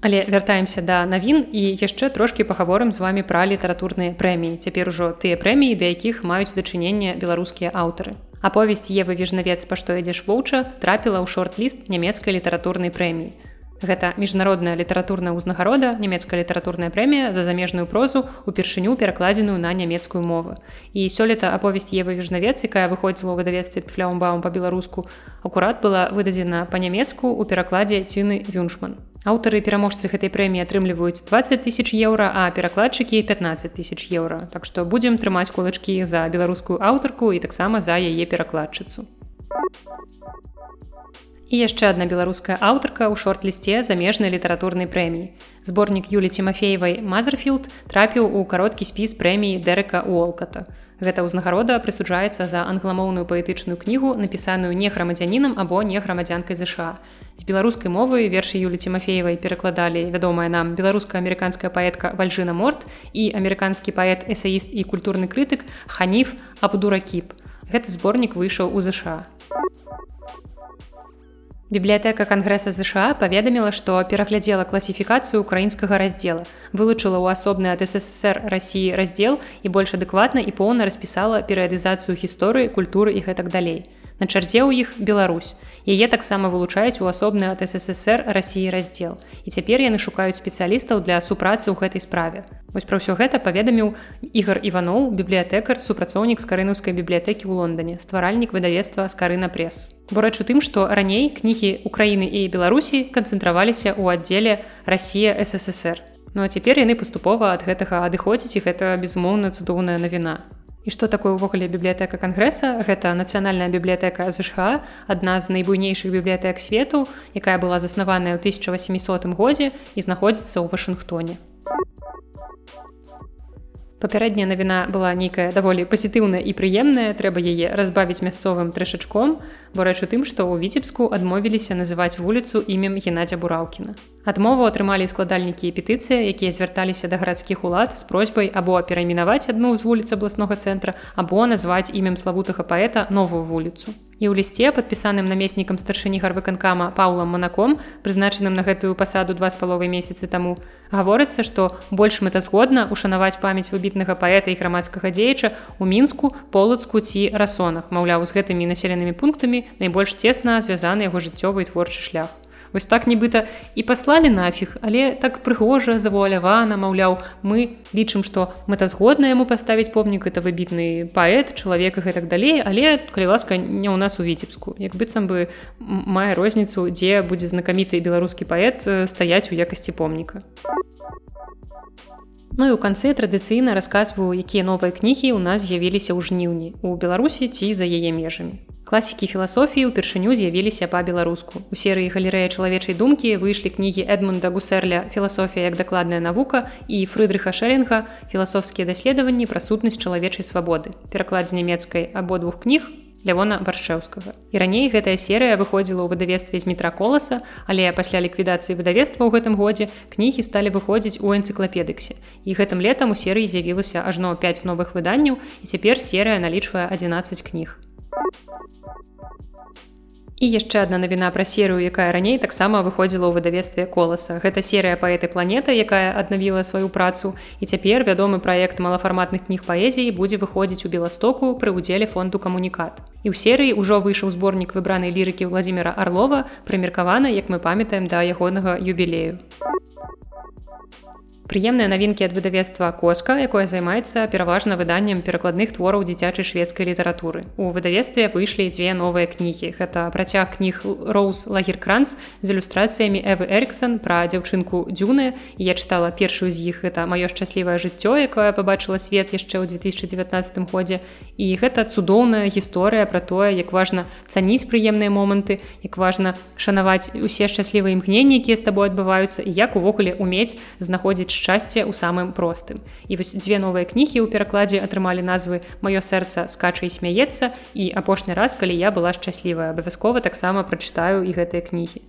Але вяртаемся да навін і яшчэ трошкі пагаворым з вами пра літаратурныя прэміі. Цяпер ужо тыя прэміі, да якіх маюць дачыненне беларускія аўтары. Аповесць Евы вежнавец, па што ідзеш воўча, трапіла ў шорт-ліст нямецкай літаратурнай прэміі. Гэта міжнародная літаратурная ўзнагарода, нямецкая літаратурная прэмія за замежную прозу упершыню перакладзеную на нямецкую мову. І сёлета аповесць Евы вежнавец, якая выходзіла ў выдавеццы фляумбаум па-беларуску, акурат была выдадзена па-нямецку ў перакладзе ціны Вюншман. Аўтары пераможцы гэтай прэміі атрымліваюць 20 тысяч еўра, а перакладчыкі 15 тысяч еўра. Так што будзем трымаць кулачкі за беларускую аўтарку і таксама за яе перакладчыцу. І яшчэ адна беларуская аўтарка ў шорт-лісце замежнай літаратурнай прэміі. Зборнік Юлі Тимофеевай Мазерфілд трапіў у кароткі спіс прэміі Дэрэка Уолката. Гэта ўзнагарода прысуджаецца за англамоўную паэтычную кнігу, напісаную не грамадзянінам або не грамадзянкай ЗША. З беларускай мовы вершы Юлі Тимофеевай перакладалі вядомая нам беларуска-амерыканская паэтка Вальжына Морт і амерыканскі паэт эсаіст і культурны крытык Ханіф Абдуракіп. Гэты зборнік выйшаў у ЗША. Бібліятэка кангрэса ЗША паведаміла, што пераглядзела класіфікацыю украінскага раздзела, вылучыла ў асобны ад ССР рассіі раздзел і больш адэкватна і поўна распісала перыядызацыю гісторыі, культуры і гэтак далей. На чарзе ў іх Беларусь. Яе таксама вылучаюць у асобны ад ССР рассіі раздзел. І цяпер яны шукаюць спецыялістаў для супрацы ў гэтай справе. Вось пра ўсё гэта паведаміў Ігар Іваноў, бібліятэкар, супрацоўнік скарынаўскай бібліятэкі ў Лондоне, стваральнік выдавецтва скарына пресс. Бо рэч у тым, што раней кнігі Украіны і Беларусі канцэнтраваліся ў аддзеле Расія ССР. Ну а цяпер яны паступова ад гэтага адыходзіць і гэта безумоўна цудоўная навіна. І што такое ўвогуле бібліятэка кангрэса? Гэта нацыянальная бібліятэка ЗША адна з найбуйнейшых бібліятэк свету якая была заснаваная ў 1800 годзе і знаходзіцца ў вашынгтоне папярэдняя навіна была нейкая даволі пазітыўная і прыемная трэба яе разбавіць мясцовым трэшачком бо рэч у тым што ў віцебску адмовіліся называць вуліцу імем геннадзя бураўкіна Адмову атрымалі складальнікі і петыцыі, якія звярталіся да гарадскіх улад з просьбай або перайменаваць адну з вуліц абласнога цэнтра або назваць імем славутага паэта новую вуліцу. І ў лісце падпісаным намеснікам старшыні гарвыканкама паулам манаком, прызначаным на гэтую пасаду два з паловай месяцы таму, гаворыцца, што больш мэтазгодна ушанаваць памяць выбітнага паэта і грамадскага дзеяча ў мінску, полацку ці расонах, маўляў, з гэтымі населенымі пунктамі найбольш цесна звязаны яго жыццёвы і творчы шлях вось так нібыта і паслалі нафіг але так прыгожа завуалявана маўляў мы лічым што мэтазгодна яму паставіць помнік это выбітны паэт чалавека гэтак далей але калі ласка не ў нас у віцебску. Як быццам бы мае розніцу дзе будзе знакаміты беларускі паэт стаяць у якасці помніка Ну і ў канцы традыцыйна расказваю якія новыя кнігі ў нас з'явіліся ў жніўні у беларусі ці за яе межамі Класікі філасофіі ўпершыню з'явіліся па-беларуску. У серыі галерэя чалавечай думкі выйшлі кнігі Эдмунда Гусерля філасофія як дакладная навука і Фрыдрыха Шэринга філасофскія даследаванні пра сутнасць чалавечай свабоды. Пераклад з нямецкай абодвух кніг Лявона баршэўскага. І раней гэтая серыя выходзіла ў выдавестве з метра коласа, але пасля ліквідацыі выдавецтва ў гэтым годзе кнігі сталі выходзіць у энцыклапедыксе. І гэтым летам у серыі з'явілася ажно 5 новых выданняў і цяпер серыя налічвае 11 кніг. І яшчэ адна навіна пра серыю, якая раней таксама выходзіла ў выдавестве коласа. Гэта серыя паэты планеты, якая аднавіла сваю працу. І цяпер вядомы праект малафарматных кніг паэзіі будзе выходзіць у беластоку пры ўдзеле фонду камунікат. І ў серыі ўжо выйшаў зборнік выбранай лірыкі Владзіміра Арлова, прымеркавана, як мы памятаем да ягонага юбілею прыемныя навінкі ад выдавецтва коска якое займаецца пераважна выданнем перакладных твораў дзіцячай шведскай літаратуры. У выдавецтве выйшлі дзве новыя кнігі. Гэта працяг кніг роуз лагеркранс з ілюстрацыямі эвы эриксон пра дзяўчынку дзюны. Я чытала першую з іх. Это маё шчаслівае жыццё якое пабачыла свет яшчэ ў 2019 годзе. І гэта цудоўная гісторыя пра тое як важна цаніць прыемныя моманты як важна шанаваць усе шчаслівыя імкненні якія з табой адбываюцца і як увогуле умець знаходзіць шчасце ў самым простым. І вось дзве новыя кнігі ў перакладзе атрымалі назвы маё сэрца скача і смяецца і апошні раз, калі я была шчаслівая, абавязкова таксама прачытаю і гэтыя кнігі.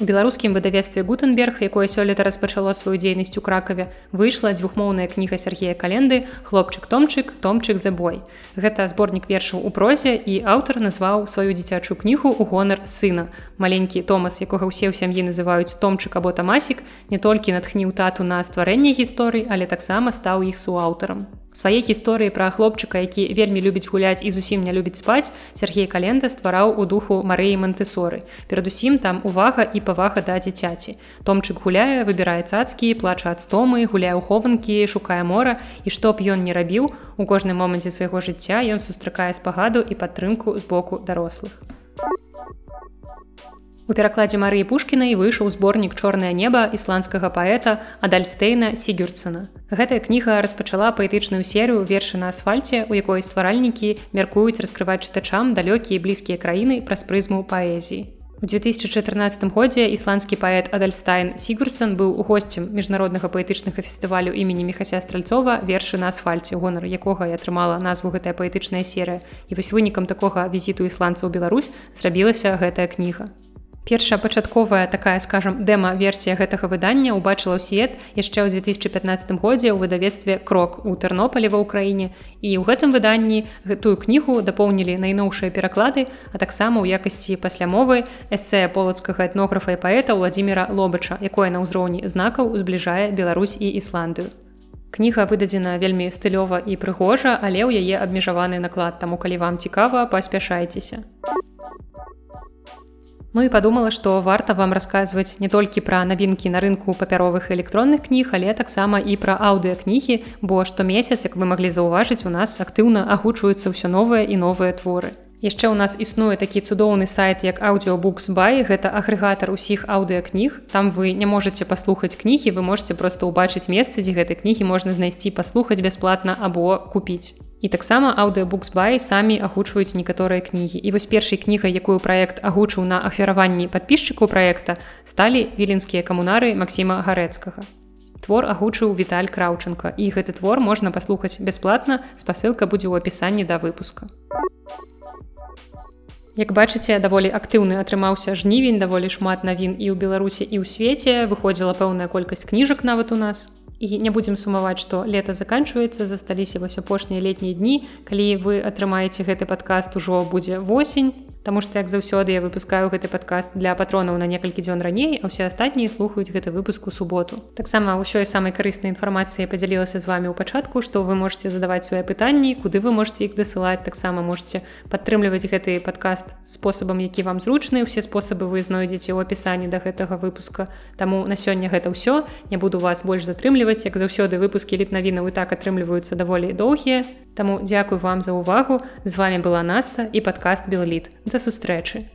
У беларускім выдавецтве Гутенберг, якое сёлета распачало сваю дзейнасць у кракаве, выйшла дзвюхмоўная кніга Сергея календы хлопчык томчык томчык за бой. Гэта зборнік вершаў у прозе і аўтар назваў сваю дзіцячую кнігу ў гонар сына. Маленькі Томас, якога ўсе ў сям'і называюць томчык або тамасік, не толькі натхніў тату на стварэнне гісторый, але таксама стаў іх суаўтарам свае гісторыі пра хлопчыка які вельмі любіць гуляць і зусім не любіць спаць Сергей календа ствараў у духу марыі мантэсоры перадусім там увага і павага да дзіцяці. Томчык гуляе выбірае цацкі плача ад стомы гуляе ў хованкі шукае мора. І што б ён не рабіў у кожным моманце свайго жыцця ён сустракае спагаду і падтрымку з боку дарослых У перакладзе Марыі Пушкінай выйшаў зборнік чорнае неба ісландскага паэта Адальстейна Сігюрцана. Гэтая кніга распачала паэтычную серыю вершы на асфальце, у якой стваральнікі мяркуюць раскрываць чытачам далёкія блізкія краіны праз прызму паэзіі. У 2014 годзе ісландскі паэт Адальстайн Сігурсон быў у госцем міжнароднага паэтычнага фестывалю імені Мехася Стральцова вершы на асфальце, гонар якога я атрымала назву гэтая паэтычная серыя. І вось вынікам такога візіту ісландца ў Беларусь зрабілася гэтая кніга. Першая пачатковая такая скажем дэма-версія гэтага выдання ўбачыла ў свет яшчэ ў 2015 годзе ў выдавецтве крок у тэрнополі ва ўкраіне. І ў гэтым выданні гэтую кнігу дапоўнілі найноўшыя пераклады а таксама ў якасці паслямовы эсэ полацкага этнографа і паэта владимира лобача якое на ўзроўні знакаў узбліжае Беларусь і ісландыю. Кніга выдадзена вельмі стылёва і прыгожа але ў яе абмежаваны наклад таму калі вам цікава паспяшайцеся Ну і падумала, што варта вам расказваць не толькі пра навінкі на рынку папяровых электронных кніг, але таксама і пра аўдыакнігі, бо штомесяц, як вы маглі заўважыць, у нас актыўна агучваюцца ўсё новыя і новыя творы. Яшчэ ў нас існуе такі цудоўны сайт як аудиобукс бай гэта агрэгатар усіх аўдыакніг там вы не можете паслухаць кнігі вы можете просто ўбачыць месца дзе гэтай кнігі можна знайсці паслухаць бясплатна або купіць і таксама аўдыобуксбай самі агучваюць некаторыя кнігі. І вось першай кнігай якую праект агучыў на ахвяраванні падпісчыку праекта сталі віленскія камунары Масіма гарэцкага. Твор агучыў віталь краўчынка. І гэты твор можна паслухаць бясплатна. Спасылка будзе ў апісанні да выпуска. Як бачыце даволі актыўны атрымаўся жнівень даволі шмат навін і ў беларусі і ў свеце. Выходзіла пэўная колькасць кніжак нават у нас і не будзем сумаваць што лета заканчваецца засталіся вось апошнія летнія дні. Калі вы атрымаеце гэты падкаст ужо будзе восень Таму што як заўсёды я выпускаю гэты падкаст для патронаў на некалькі дзён раней, а ўсе астатнія слухаюць гэты выпуск у суботу. Таксама ўсёй самай карыснай інфармацыі падзялілася з вами ў пачатку, што вы можете задаваць свае пытанні, куды вы можете іх дасылаць, таксама можете падтрымліваць гэты падкаст спосабам, які вам зручны, усе спосабы вы знойдзеце ў апісанні да гэтага выпуска. Таму на сёння гэта ўсё. Не буду вас больш затрымліваць, як заўсёды выпускі літнавінаў і так атрымліваюцца даволі доўгія. Таму дзякуй вам за ўвагу. З вами была Наста і падкаст Белліт. Да сустрэчы.